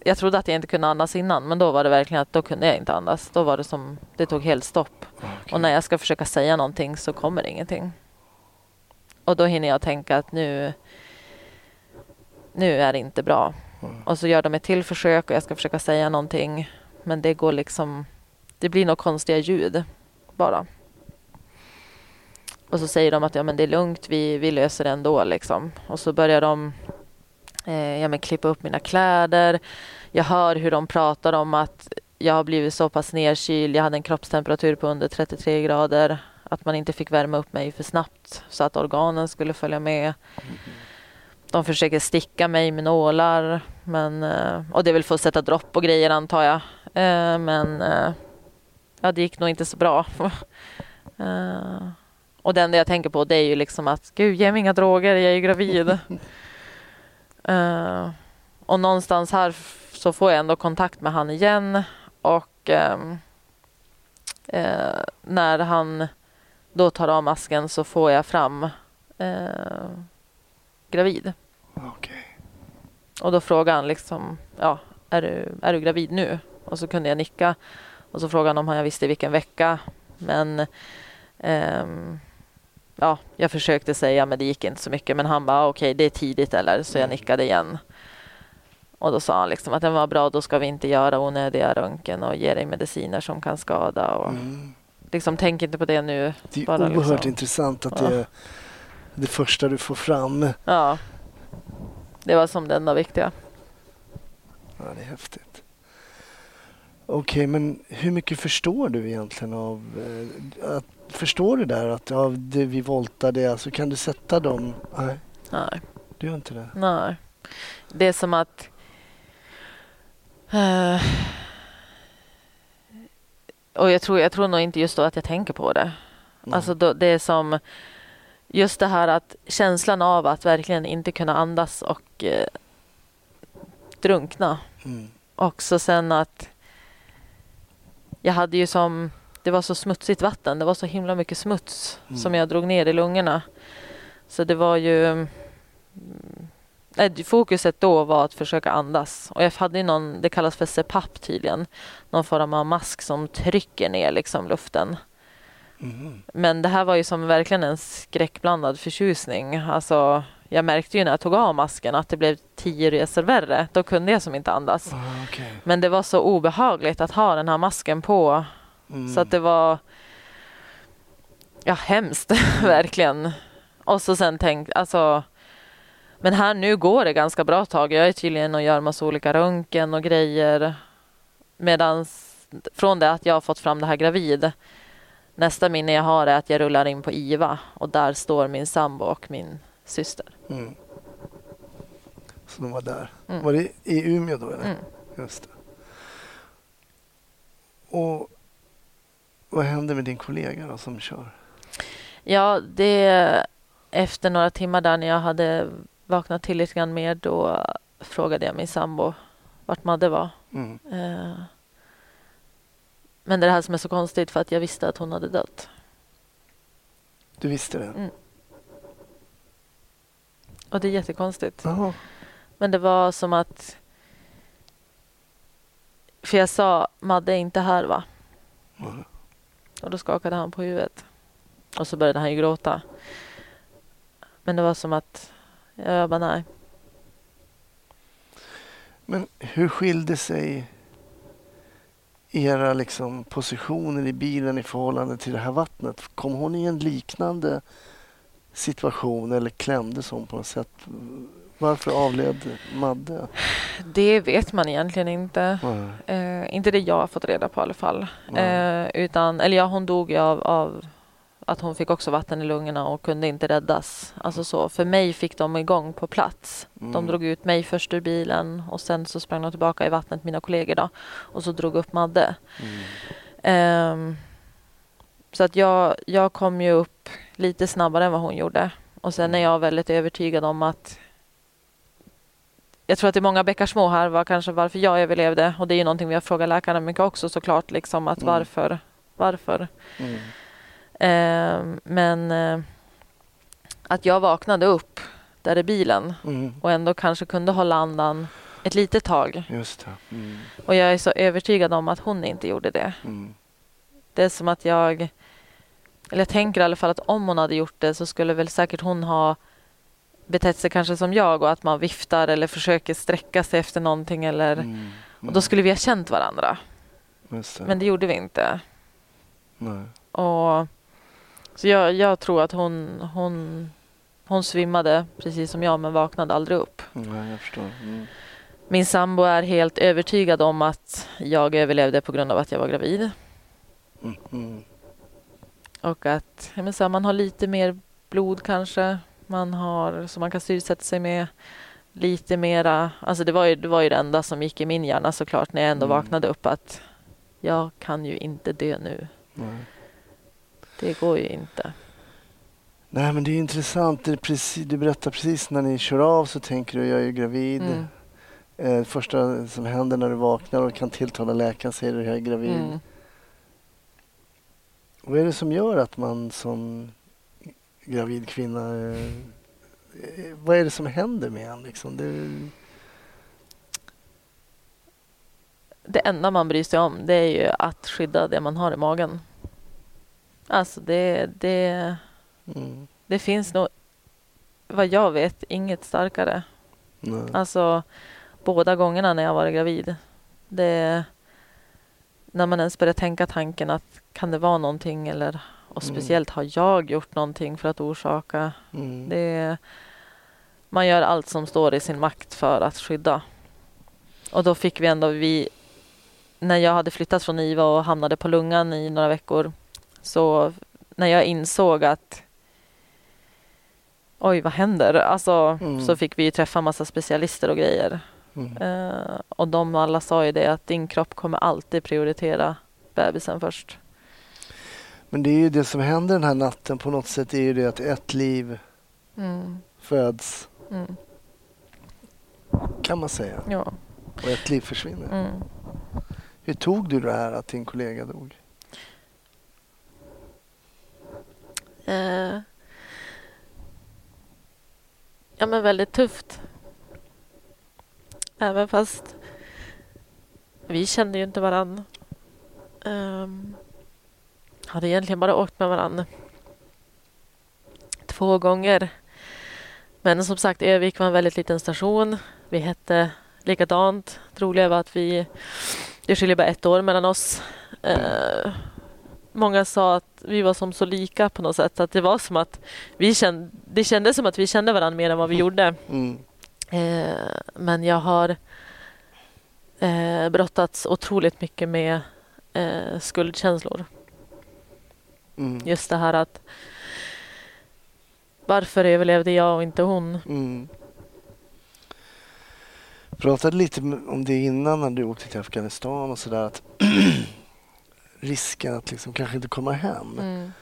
jag trodde att jag inte kunde andas innan men då var det verkligen att då kunde jag inte andas. Då var det som, det tog helt stopp. Okej. Och när jag ska försöka säga någonting så kommer det ingenting. Och då hinner jag tänka att nu, nu är det inte bra. Mm. Och så gör de ett till försök och jag ska försöka säga någonting. Men det går liksom, det blir några konstiga ljud bara. Och så säger de att ja, men det är lugnt, vi, vi löser det ändå. Liksom. Och så börjar de ja, men klippa upp mina kläder. Jag hör hur de pratar om att jag har blivit så pass nedkyld. Jag hade en kroppstemperatur på under 33 grader. Att man inte fick värma upp mig för snabbt så att organen skulle följa med. De försöker sticka mig med nålar. Men, eh, och det är väl för att sätta dropp och grejer antar jag. Eh, Men eh, ja, det gick nog inte så bra. Eh, Och det enda jag tänker på det är ju liksom att gud, ge mig inga droger, jag är ju gravid. Eh, och någonstans här så får jag ändå kontakt med han igen. Och ehm, eh, när han då tar av masken så får jag fram eh, gravid. Okej. Och då frågar han liksom, ja, är du, är du gravid nu? Och så kunde jag nicka. Och så frågade han om jag visste vilken vecka. Men ehm, ja, jag försökte säga men det gick inte så mycket. Men han bara, okej det är tidigt eller? Så jag nickade igen. Och då sa han liksom att det var bra, då ska vi inte göra onödiga röntgen och ge dig mediciner som kan skada. Och Mm. liksom, tänk inte på det nu. Det är Bara oerhört liksom- intressant att Ja. det är det första du får fram. Ja, det var som det enda viktiga. Ja, det är häftigt. Okej, men hur mycket förstår du egentligen av... Eh, att, förstår du där att ja, det vi voltade, alltså kan du sätta dem? Nej, Nej. du gör inte det. Nej. Det är som att... eh, och jag tror, jag tror nog inte just då att jag tänker på det. Nej. Alltså då, det är som... Just det här att känslan av att verkligen inte kunna andas och eh, drunkna. Mm. Också sen att jag hade ju som, det var så smutsigt vatten, det var så himla mycket smuts Mm. som jag drog ner i lungorna. Så det var ju, mm, nej, fokuset då var att försöka andas. Och jag hade ju någon, det kallas för CPAP tydligen, någon form av mask som trycker ner liksom luften. Mhm. Men det här var ju som verkligen en skräckblandad förtjusning. Alltså, jag märkte ju när jag tog av masken att det blev tio resor värre. Då kunde jag som inte andas. Ah, okej. Men det var så obehagligt att ha den här masken på. Mm. Så att det var ja, hemskt, verkligen. Och så sen tänkt, alltså men här nu går det ganska bra tag. Jag är tydligen och gör massa olika röntgen och grejer. Medan från det att jag har fått fram det här gravid. Nästa minne jag har är att jag rullar in på IVA och där står min sambo och min syster. Mm. Så de var där. Mm. Var det i Umeå då eller? Mm. Just det. Och vad händer med din kollega då som kör? Ja, det efter några timmar där när jag hade vaknat till lite grann mer då frågade jag min sambo vart Madde var. Mm. Eh, Men det är det här som är så konstigt för att jag visste att hon hade dött. Du visste det? Mm. Och det är jättekonstigt. Jaha. Men det var som att... För jag sa Madde är inte här va? Mm. Och då skakade han på huvudet. Och så började han ju gråta. Men det var som att jag bara nej. Men hur skilde sig era liksom positioner i bilen i förhållande till det här vattnet? Kom hon i en liknande situation eller klämdes hon på något sätt? Varför avled Madde? Det vet man egentligen inte. Eh, inte det jag har fått reda på i alla fall. Eh, utan, eller ja, hon dog av, av att hon fick också vatten i lungorna och kunde inte räddas. Alltså så. För mig fick de igång på plats. De Mm. drog ut mig först ur bilen och sen så sprang de tillbaka i vattnet, mina kollegor då. Och så drog upp Madde. Mm. Ehm, så att jag, jag kom ju upp lite snabbare än vad hon gjorde. Och sen är jag väldigt övertygad om att jag tror att det är många bäckar små här var kanske varför jag överlevde. Och det är ju någonting vi har frågat läkarna mycket också såklart. Liksom, att Mm. varför? Varför? Mm. Ehm, men eh, att jag vaknade upp där i bilen Mm. och ändå kanske kunde hålla andan ett litet tag. Just. Mm. Och jag är så övertygad om att hon inte gjorde det. Mm. Det är som att jag... Eller jag tänker i alla fall att om hon hade gjort det så skulle väl säkert hon ha betett sig kanske som jag och att man viftar eller försöker sträcka sig efter någonting eller... Mm. Och då skulle vi ha känt varandra. Det. Men det gjorde vi inte. Nej. Och, så jag, jag tror att hon, hon, hon svimmade precis som jag men vaknade aldrig upp. Nej, jag förstår. Mm. Min sambo är helt övertygad om att jag överlevde på grund av att jag var gravid. Mm. Mm. Och att ja, men så här, man har lite mer blod kanske. Man har, som man kan styrsätta sig med. Lite mera, alltså det var, ju, det var ju det enda som gick i min hjärna såklart när jag ändå Mm. vaknade upp att jag kan ju inte dö nu. Nej. Det går ju inte. Nej, men det är intressant. Det precis, du berättar precis när ni kör av så tänker du jag är gravid. Mm. Eh, första som händer när du vaknar och kan tilltala läkaren säger du jag är gravid. Mm. Vad är det som gör att man som gravid kvinna... Eh, eh, vad är det som händer med en? Liksom? Det, Det enda man bryr sig om det är ju att skydda det man har i magen. Alltså det, det, mm, det finns nog, vad jag vet, inget starkare. nej. Alltså båda gångerna när jag var gravid. Det, när man ens börjar tänka tanken att kan det vara någonting eller och Mm. speciellt har jag gjort någonting för att orsaka. Mm, Det, man gör allt som står i sin makt för att skydda. Och då fick vi ändå, vi, när jag hade flyttat från IVA och hamnade på lungan i några veckor, så när jag insåg att oj, vad händer? Alltså, Mm. så fick vi ju träffa massa specialister och grejer. mm, Eh, och de alla sa ju det att din kropp kommer alltid prioritera bebisen först. Men det är ju det som händer den här natten på något sätt är ju det att ett liv Mm. föds Mm. kan man säga Ja. och ett liv försvinner. Mm. Hur tog du det här att din kollega dog? Eh, ja, men väldigt tufft. Även fast vi kände ju inte varann. Um, hade egentligen bara åkt med varann två gånger. Men som sagt, Övik var en väldigt liten station. Vi hette likadant. Det roliga var att vi... Det skiljer bara ett år mellan oss. Eh, många sa att vi var som så lika på något sätt. Att det var som att vi kände, det kändes som att vi kände varandra mer än vad vi gjorde. Mm, Eh, men jag har eh, brottats otroligt mycket med eh, skuldkänslor. Mm, Just det här att varför överlevde jag och inte hon? mm. Pratade lite om det innan när du åkte till Afghanistan och sådär att risken att liksom kanske inte komma hem. Mm.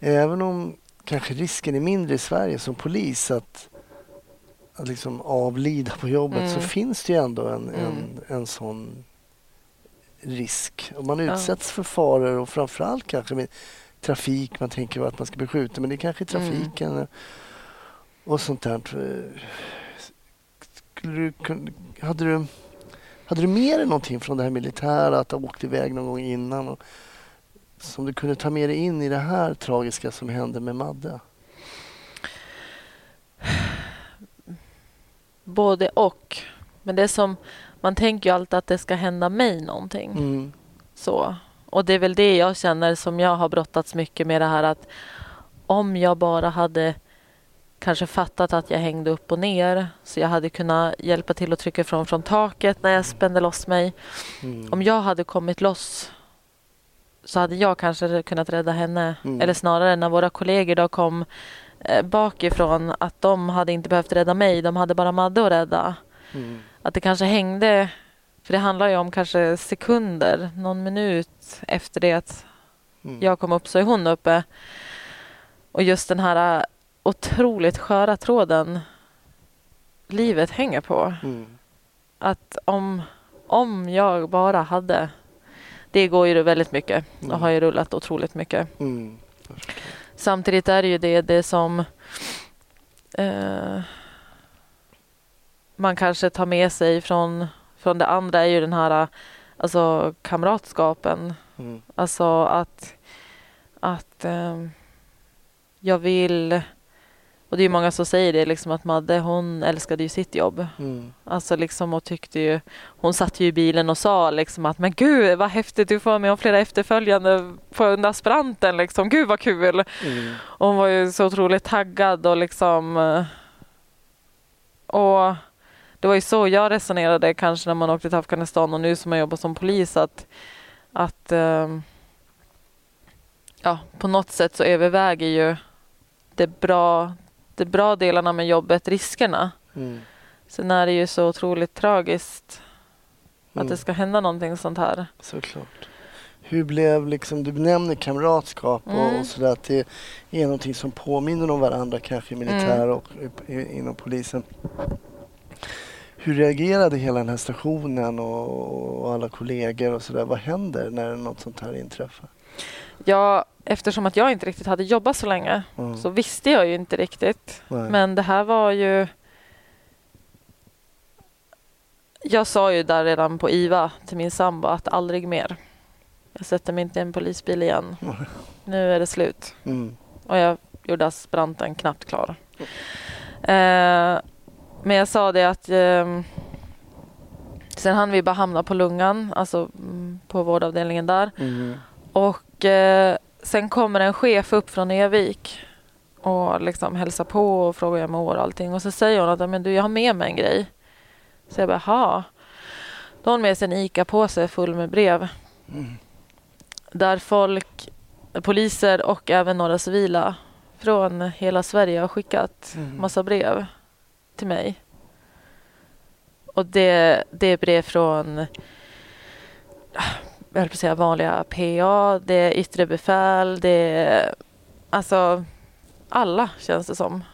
Även om kanske risken är mindre i Sverige som polis att, att liksom avlida på jobbet så Mm. finns det ju ändå en, Mm. en, en sån risk. Och man Ja. utsätts för faror och framförallt kanske med trafik. Man tänker att man ska bli skjuten men det är kanske Mm. trafiken och sånt där. Skulle du, hade, du, hade du med dig någonting från det här militära att ha åkt iväg någon gång innan? Och, som du kunde ta med dig in i det här tragiska som hände med Madde? Både och. Men det som, man tänker ju alltid att det ska hända mig någonting. Mm. Så. Och det är väl det jag känner som jag har brottats mycket med det här att om jag bara hade kanske fattat att jag hängde upp och ner så jag hade kunnat hjälpa till att trycka ifrån från taket när jag spände loss mig. Mm. Om jag hade kommit loss så hade jag kanske kunnat rädda henne. Mm. Eller snarare när våra kollegor då kom eh, bakifrån att de hade inte behövt rädda mig. De hade bara Madde att rädda. Mm. Att det kanske hängde, för det handlar ju om kanske sekunder, någon minut efter det att Mm. jag kom upp så är hon uppe. Och just den här äh, otroligt sköra tråden livet hänger på. Mm. Att om, om jag bara hade... Det går ju väldigt mycket och Mm. har ju rullat otroligt mycket. Mm. Samtidigt är det ju det, det som... Eh, man kanske tar med sig från, från det andra är ju den här alltså, kamratskapen. Mm. Alltså att, att eh, jag vill... Och det är många som säger det, liksom att Madde hon älskade ju sitt jobb. Mm. Alltså liksom och tyckte ju... Hon satt ju i bilen och sa liksom att men gud vad häftigt, du får vara med om flera efterföljande på under aspiranten liksom. Gud vad kul! Mm. Och hon var ju så otroligt taggad och liksom... eh, Och det var ju så jag resonerade kanske när man åkte till Afghanistan och nu som jag jobbar som polis att, att ehm, ja, på något sätt så överväger ju det bra, det bra delarna med jobbet riskerna. Mm. Sen är det ju så otroligt tragiskt att Mm. det ska hända någonting sånt här. Såklart. Hur blev liksom, du nämner kamratskap och, Mm. och sådär att det är någonting som påminner om varandra kanske i militär Mm. och i, inom polisen. Hur reagerade hela den här stationen och, och alla kollegor och sådär? Vad händer när något sånt här inträffar? Ja, eftersom att jag inte riktigt hade jobbat så länge Mm. så visste jag ju inte riktigt. Nej. Men det här var ju... Jag sa ju där redan på IVA till min sambo att aldrig mer. Jag sätter mig inte i en polisbil igen. Nu är det slut. Mm. Och jag gjorde aspiranten knappt klar. Eh, men jag sa det att ehm, sen hann vi bara hamna på lungan, alltså mm, på vårdavdelningen där. Mm. Och eh, sen kommer en chef upp från Evik och liksom hälsar på och frågar hur jag mår och allting. Och så säger hon att men du, jag har med mig en grej. Så jag bara, jaha. Då har hon med sig en ICA-påse full med brev. Mm. Där folk, poliser och även några civila från hela Sverige har skickat Mm. massa brev till mig. Och det, det är brev från jag höll på att säga vanliga PA, det är yttre befäl, det är alltså alla känns det som.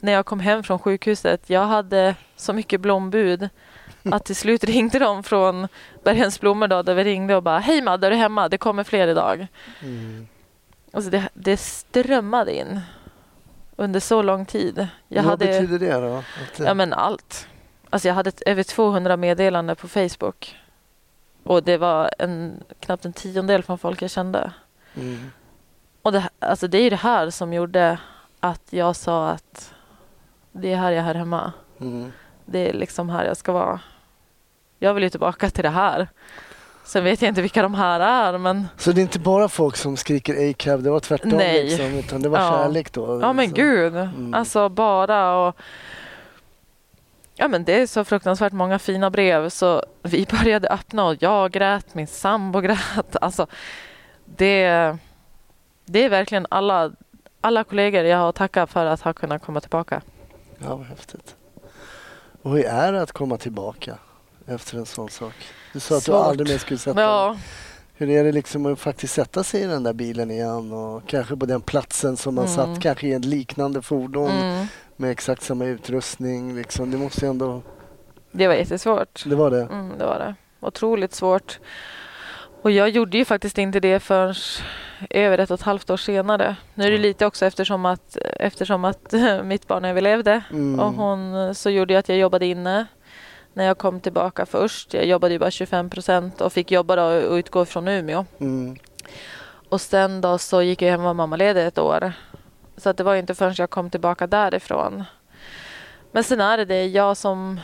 När jag kom hem från sjukhuset, jag hade så mycket blombud att till slut ringde de från Bergens blommor då, där vi ringde och bara Hej Madde, är du hemma? Det kommer fler idag. Mm. Alltså det, det strömmade in under så lång tid. Jag Vad hade, betyder det då? Att, det- Ja men allt. Alltså jag hade över 200 meddelanden på Facebook. Och det var en, knappt en tiondel från folk jag kände. mm. Och det, alltså det är ju det här som gjorde att jag sa att det är här jag är här hemma. Mm. Det är liksom här jag ska vara. Jag vill ju tillbaka till det här. Sen vet jag inte vilka de här är men Så det är inte bara folk som skriker A-cab, det var tvärtom Nej. liksom, utan det var Ja. kärlek då? Ja men Så- gud. Mm. Alltså bara och Ja men det är så fruktansvärt många fina brev så vi började öppna och jag grät, min sambo grät. Alltså det, det är verkligen alla, alla kollegor jag har tackat för att ha kunnat komma tillbaka. Ja, vad häftigt. Och hur är det att komma tillbaka efter en sån sak? Du sa att du Svårt. aldrig mer skulle sätta dig. Ja, Hur är det liksom att faktiskt sätta sig i den där bilen igen och kanske på den platsen som man Mm. satt, kanske i ett liknande fordon mm, med exakt samma utrustning. Liksom. Det måste ju ändå... det var jättesvårt. Det var det? Mm, det var det. Otroligt svårt. Och jag gjorde ju faktiskt inte det förrän över ett och ett halvt år senare. Nu är det lite också eftersom att, eftersom att mitt barn överlevde. Mm. Och hon, så gjorde jag att jag jobbade inne när jag kom tillbaka först. Jag jobbade ju bara 25 procent och fick jobba då och utgå från Umeå. Mm. Och sen då så gick jag hem och var mammaledig ett år. Så att det var inte förrän jag kom tillbaka därifrån. Men sen är det det jag som...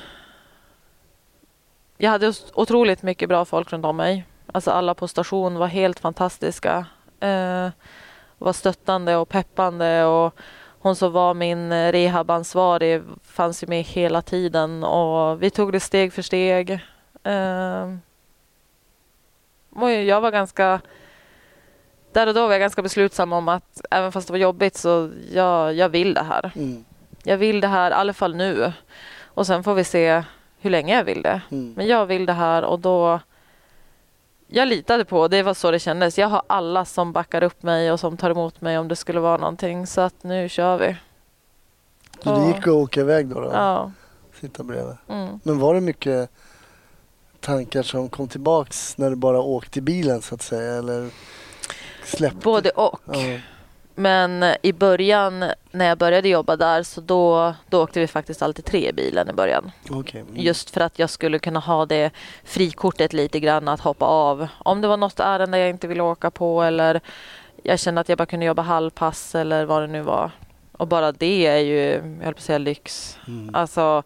Jag hade otroligt mycket bra folk runt om mig. Alltså alla på station var helt fantastiska. Eh, var stöttande och peppande och hon som var min eh, rehabansvarig fanns ju med hela tiden och vi tog det steg för steg. Och jag var ganska där och då var jag ganska beslutsam om att även fast det var jobbigt så jag, jag vill det här. Mm. Jag vill det här i alla fall nu. Och sen får vi se hur länge jag vill det. Mm. Men jag vill det här och då jag litade på, det var så det kändes. Jag har alla som backar upp mig och som tar emot mig om det skulle vara någonting. Så att nu kör vi. Så det gick att åka iväg då? då? Ja. Sitta bredvid. Mm. Men var det mycket tankar som kom tillbaks när du bara åkte i bilen så att säga? Eller släppte? Både och. Ja. Men i början när jag började jobba där så då, då åkte vi faktiskt alltid tre i bilen i början. Okej. Mm. Just för att jag skulle kunna ha det frikortet lite grann att hoppa av. Om det var något ärende jag inte ville åka på eller jag kände att jag bara kunde jobba halvpass eller vad det nu var. Och bara det är ju, jag höll på att säga lyx. Mm. Alltså,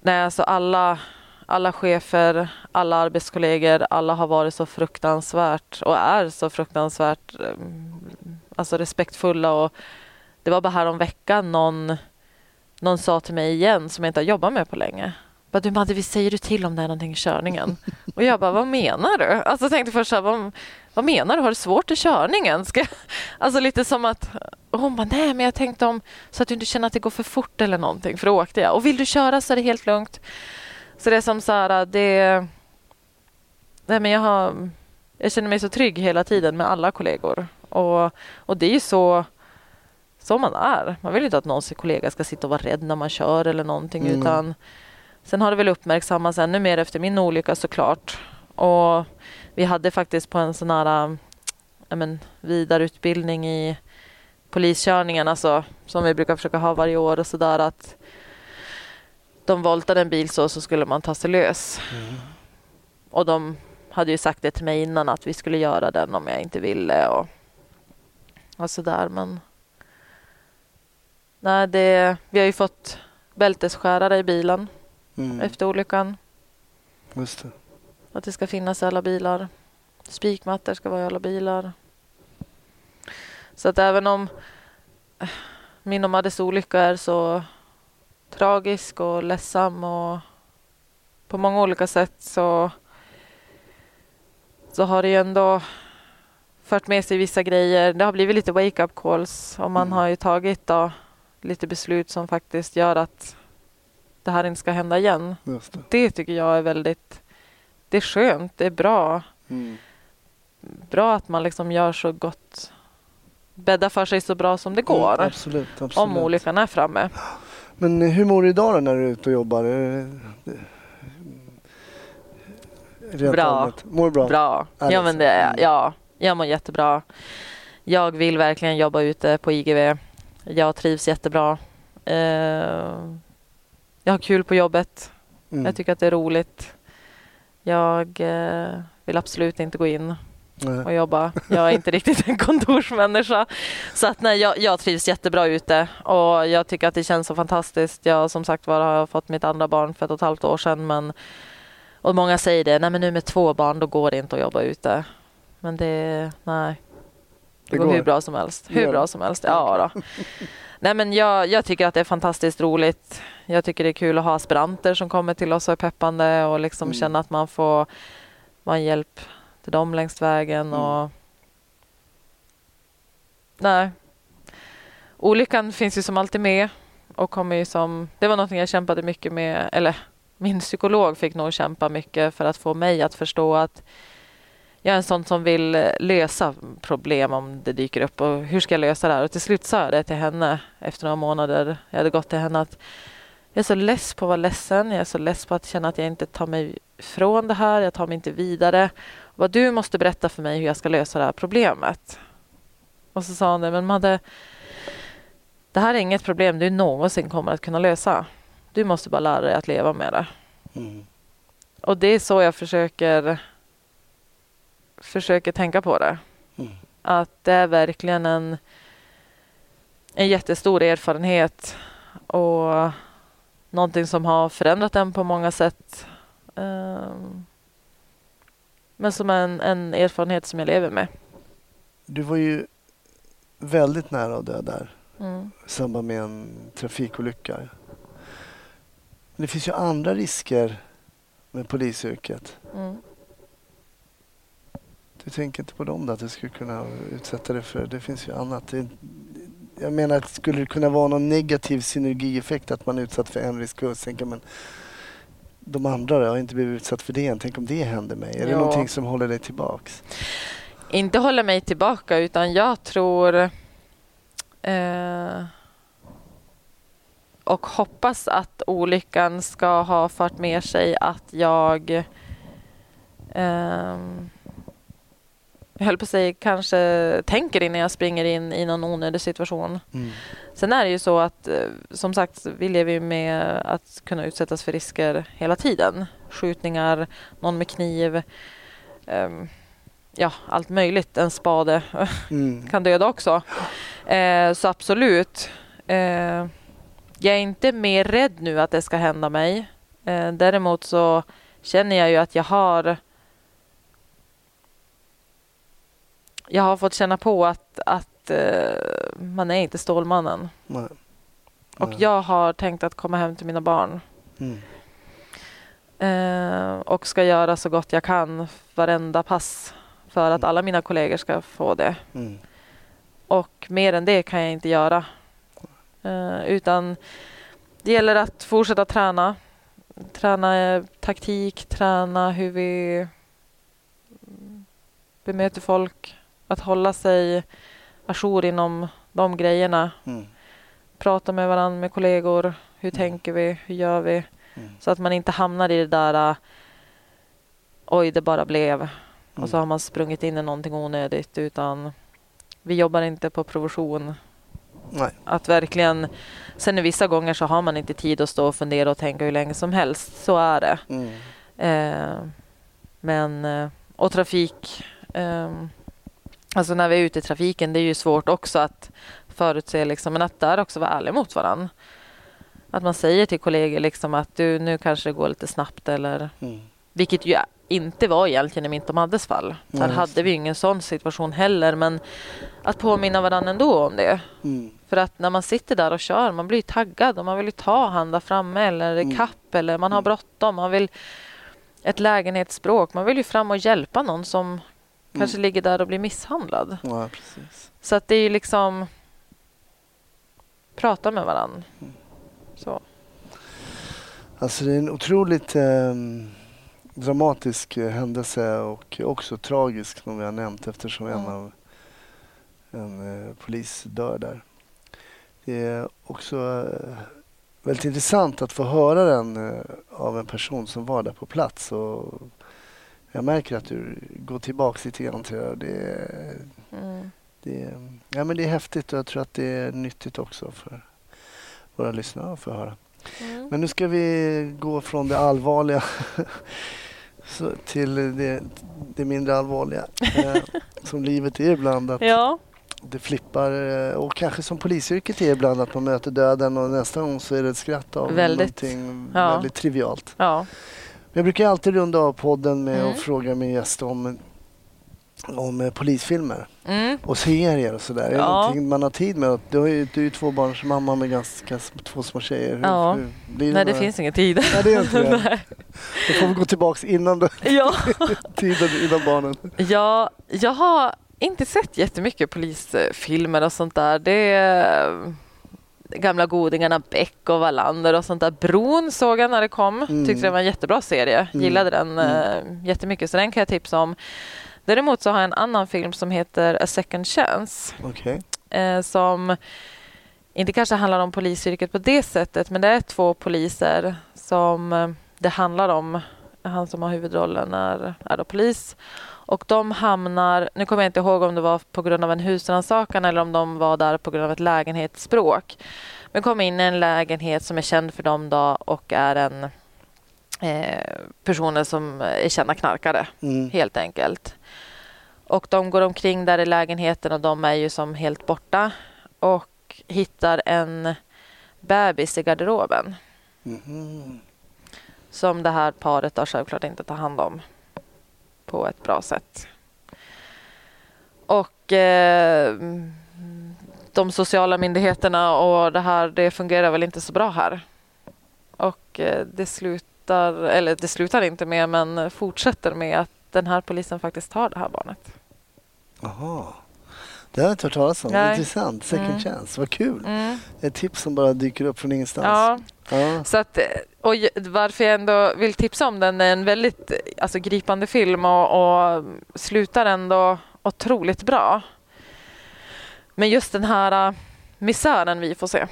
nej, alltså alla, alla chefer, alla arbetskollegor, alla har varit så fruktansvärt och är så fruktansvärt eh, alltså respektfulla. Och det var bara här om veckan någon, någon sa till mig igen som jag inte har jobbat med på länge. Bara, du Madde, vi säger du till om det är någonting i körningen? Och jag bara, vad menar du? Alltså jag tänkte först så här, vad, vad menar du? Har du svårt i körningen? Ska jag... Alltså lite som att... Och hon bara, nej men jag tänkte om så att du inte känner att det går för fort eller någonting. För då åkte jag. Och vill du köra så är det helt lugnt. Så det är som så här, det... Nej men jag har... Jag känner mig så trygg hela tiden med alla kollegor. Och, och det är ju så, så man är. Man vill inte att någons kollega ska sitta och vara rädd när man kör eller någonting. Mm. Utan, sen har det väl uppmärksammats ännu mer efter min olycka såklart. Och vi hade faktiskt på en sån här men, vidareutbildning i poliskörningen, alltså, som vi brukar försöka ha varje år och sådär att de voltade en bil så, så skulle man ta sig lös. Mm. Och de hade ju sagt det till mig innan att vi skulle göra den om jag inte ville och, och sådär. Men nej, det, vi har ju fått bältesskärare i bilen Mm. efter olyckan. Just det. Att det ska finnas i alla bilar. Spikmattor ska vara i alla bilar. Så att även om eh, min och Maddes olycka är så tragisk och ledsam och på många olika sätt så, så har det ju ändå fört med sig vissa grejer. Det har blivit lite wake-up calls och man Mm. har ju tagit då lite beslut som faktiskt gör att det här inte ska hända igen. Det. Det tycker jag är väldigt... Det är skönt, det är bra. Mm. Bra att man liksom gör så gott... Bäddar för sig så bra som det går. Mm, absolut, absolut. om olyckan är framme. Men hur mår du idag då när du är ute och jobbar? Är Rent Bra. Mår bra? Bra. Ja, är men det, Mm. ja, jag mår jättebra. Jag vill verkligen jobba ute på IGV. Jag trivs jättebra. Eh, jag har kul på jobbet. Mm. Jag tycker att det är roligt. Jag eh, vill absolut inte gå in och jobba. Jag är inte riktigt en kontorsmänniska. Så att nej, jag, jag trivs jättebra ute och jag tycker att det känns så fantastiskt. Jag som sagt var har fått mitt andra barn för ett och ett halvt år sedan. Men, och många säger det, nej men nu med två barn då går det inte att jobba ute. Men det, nej. Det, Det går, hur bra som helst. Hur bra som helst, ja då. Nej men jag, jag tycker att det är fantastiskt roligt. Jag tycker det är kul att ha aspiranter som kommer till oss och är peppande och liksom Mm. känna att man får en hjälp till dem längs vägen. Mm. Och... Nej. Olyckan finns ju som alltid med och kommer ju som... Det var något jag kämpade mycket med, eller min psykolog fick nog kämpa mycket för att få mig att förstå att jag är en sån som vill lösa problem om det dyker upp och hur ska jag lösa det här? Och till slut sa jag det till henne efter några månader. Jag hade gått till henne att jag är så less på att vara ledsen. Jag är så less på att känna att jag inte tar mig från det här. Jag tar mig inte vidare. Vad du måste berätta för mig hur jag ska lösa det här problemet. Och så sa hon det, men Madde, det här är inget problem du någonsin kommer att kunna lösa. Du måste bara lära dig att leva med det. Mm. Och det är så jag försöker försöker tänka på det. Mm. Att det är verkligen en, en jättestor erfarenhet och någonting som har förändrat en på många sätt. Ehm, men som en, en erfarenhet som jag lever med. Du var ju väldigt nära att dö där Mm. i samband med en trafikolycka. Men det finns ju andra risker med polisyrket. Mm. Du tänker inte på dem då? Att du skulle kunna utsätta dig för... Det finns ju annat. Det, jag menar, att skulle det kunna vara någon negativ synergieffekt att man är utsatt för en risk och tänker men de andra då? Jag har inte blivit utsatt för det än. Tänk om det händer mig? Är det Ja. någonting som håller dig tillbaks? Inte hålla mig tillbaka utan jag tror eh, och hoppas att olyckan ska ha fört med sig att jag ehm, jag höll på att säga, kanske tänker innan jag springer in i någon onödig situation. Mm. Sen är det ju så att eh, som sagt, vi lever ju med att kunna utsättas för risker hela tiden. Skjutningar, någon med kniv, ehm, ja allt möjligt. En spade Mm. kan döda också. Eh, så absolut. Eh, jag är inte mer rädd nu att det ska hända mig. Eh, däremot så känner jag ju att jag har jag har fått känna på att, att eh, man är inte Stålmannen. Nej. Och Nej. jag har tänkt att komma hem till mina barn. Mm. Eh, och ska göra så gott jag kan varenda pass för att alla mina kollegor ska få det. Mm. Och mer än det kan jag inte göra. Eh, utan det gäller att fortsätta träna. Träna eh, taktik, träna hur vi bemöter folk. Att hålla sig ajour inom de grejerna. Mm. Prata med varandra, med kollegor. Hur tänker vi? Hur gör vi? Mm. Så att man inte hamnar i det där uh, oj, det bara blev. Mm. Och så har man sprungit in i någonting onödigt. Utan vi jobbar inte på provision. Nej. Att verkligen... Sen vissa gånger så har man inte tid att stå och fundera och tänka hur länge som helst. Så är det. Mm. Eh, men... eh, Och trafik. ehm, alltså när vi är ute i trafiken, det är ju svårt också att förutse. Liksom, men att där också vara ärlig mot varandra. Att man säger till kollegor liksom att du, nu kanske det går lite snabbt. Eller, Mm. vilket ju inte var egentligen i Mint och Maddes fall. Där hade vi ingen sån situation heller. Men att påminna varandra ändå om det. Mm. För att när man sitter där och kör, man blir taggad och man vill ju ta han där framme eller Mm. kapp eller man har Mm. bråttom. Man vill ett lägenhetsspråk. Man vill ju fram och hjälpa någon som kanske ligger där och blir misshandlad. Ja. Så att det är ju liksom prata med varandra. Mm. Så. Alltså det är en otroligt eh, dramatisk händelse och också tragisk som vi har nämnt eftersom en Mm. av en eh, polis dör där. Det är också eh, väldigt intressant att få höra den eh, av en person som var där på plats. Och jag märker att du går tillbaka lite grann till det. Det Mm. det, ja, men det är häftigt och jag tror att det är nyttigt också för våra lyssnare att få höra. Mm. Men nu ska vi gå från det allvarliga till det, det mindre allvarliga. Eh, som livet är ibland. Att Ja, det flippar eh, och kanske som polisyrket är ibland att man möter döden och nästa gång så är det ett skratt av Väldigt. någonting Ja. väldigt trivialt. ja. Jag brukar alltid runda av podden med Mm. att fråga min gäst om, om eh, polisfilmer Mm. och serier och sådär. Är det Ja. någonting man har tid med? Du, har ju, du är ju tvåbarnsmamma med ganska två små tjejer. Hur, Ja. hur blir Nej, det finns ingen tid. Nej, det är inte det. Då får vi gå tillbaka innan då, ja. tiden innan barnen. Ja, jag har inte sett jättemycket polisfilmer och sånt där. Det gamla godingarna Beck och Wallander och sånt där. Bron såg jag när det kom. Mm. Tyckte det var en jättebra serie. Mm. Gillade den eh, jättemycket så den kan jag tipsa om. Däremot så har jag en annan film som heter A second chance Okej. eh, som inte kanske handlar om polisyrket på det sättet men det är två poliser som eh, det handlar om. Han som har huvudrollen är, är då polis. Och de hamnar, nu kommer jag inte ihåg om det var på grund av en husrannsakan eller om de var där på grund av ett lägenhetsbråk. Men kom in i en lägenhet som är känd för dem då och är en eh, personer som är kända knarkare Mm. helt enkelt. Och de går omkring där i lägenheten och de är ju som helt borta och hittar en bebis i garderoben Mhm. Som det här paret då självklart inte tar hand om på ett bra sätt. Och eh, de sociala myndigheterna och det här, det fungerar väl inte så bra här. Och eh, det slutar, eller det slutar inte med, men fortsätter med att den här polisen faktiskt tar det här barnet. Jaha. Det har jag inte hört talas om. Nej. Intressant. Second Mm. chance. Vad kul. Mm. Ett tips som bara dyker upp från ingenstans. Ja, Ja. Så att, och varför jag ändå vill tipsa om den är en väldigt alltså, gripande film och, och slutar ändå otroligt bra. Men just den här uh, misären vi får se.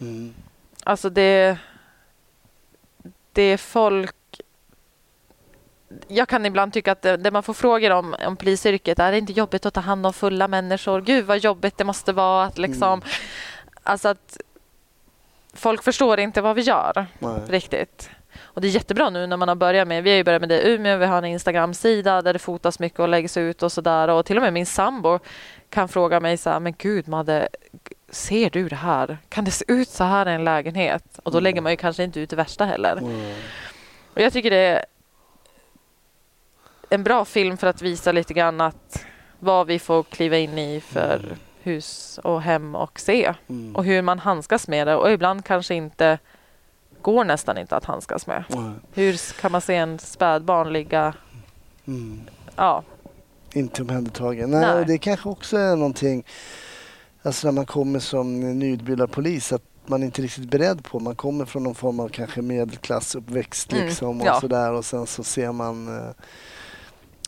Mm. Alltså det, det är folk jag kan ibland tycka att det, det man får frågor om, om polisyrket, är det inte jobbigt att ta hand om fulla människor? Gud vad jobbigt det måste vara att liksom, Mm. alltså att folk förstår inte vad vi gör Nej. riktigt. Och det är jättebra nu när man har börjat med, vi har ju börjat med det i Umeå, vi har en Instagram-sida där det fotas mycket och läggs ut och sådär. Och till och med min sambo kan fråga mig så här, men gud Madde, ser du det här? Kan det se ut så här i en lägenhet? Och då Mm. lägger man ju kanske inte ut det värsta heller. Mm. Och jag tycker det är en bra film för att visa lite grann att vad vi får kliva in i för hus och hem och se. Mm. Och hur man handskas med det och ibland kanske inte går nästan inte att handskas med. Nej. Hur kan man se en spädbarn ligga... Mm. Ja, Inte omhändertagen. Nej, Nej. och det kanske också är någonting, alltså när man kommer som nyutbildad polis, att man inte är riktigt beredd på. Man kommer från någon form av kanske medelklassuppväxt Mm, liksom och ja. sådär och sen så ser man eh,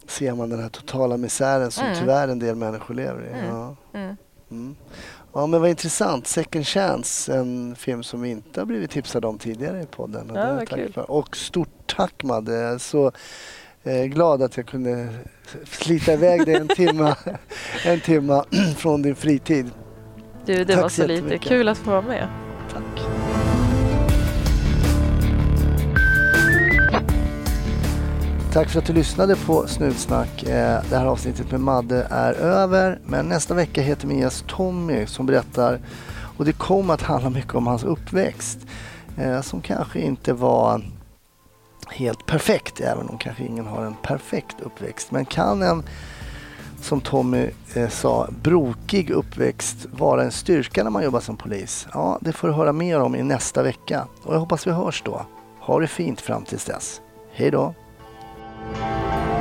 ser man den här totala misären som Mm. tyvärr en del människor lever i. Mm. Ja. mm. Mm. Ja, men vad intressant. Second Chance, en film som vi inte har blivit tipsade om tidigare i podden. Och Ja, det tack för. Och stort tack Madde. Jag är så eh, glad att jag kunde slita iväg dig en timma, en timma från din fritid. Du, det Tack var så lite kul att få vara med. Tack. Tack för att du lyssnade på Snutsnack. Eh, det här avsnittet med Madde är över. Men nästa vecka heter min gäst Tommy som berättar och det kommer att handla mycket om hans uppväxt. Eh, som kanske inte var helt perfekt, även om kanske ingen har en perfekt uppväxt. Men kan en, som Tommy eh, sa, brokig uppväxt vara en styrka när man jobbar som polis? Ja, det får du höra mer om i nästa vecka. Och jag hoppas vi hörs då. Ha det fint fram tills dess. Hej då! Música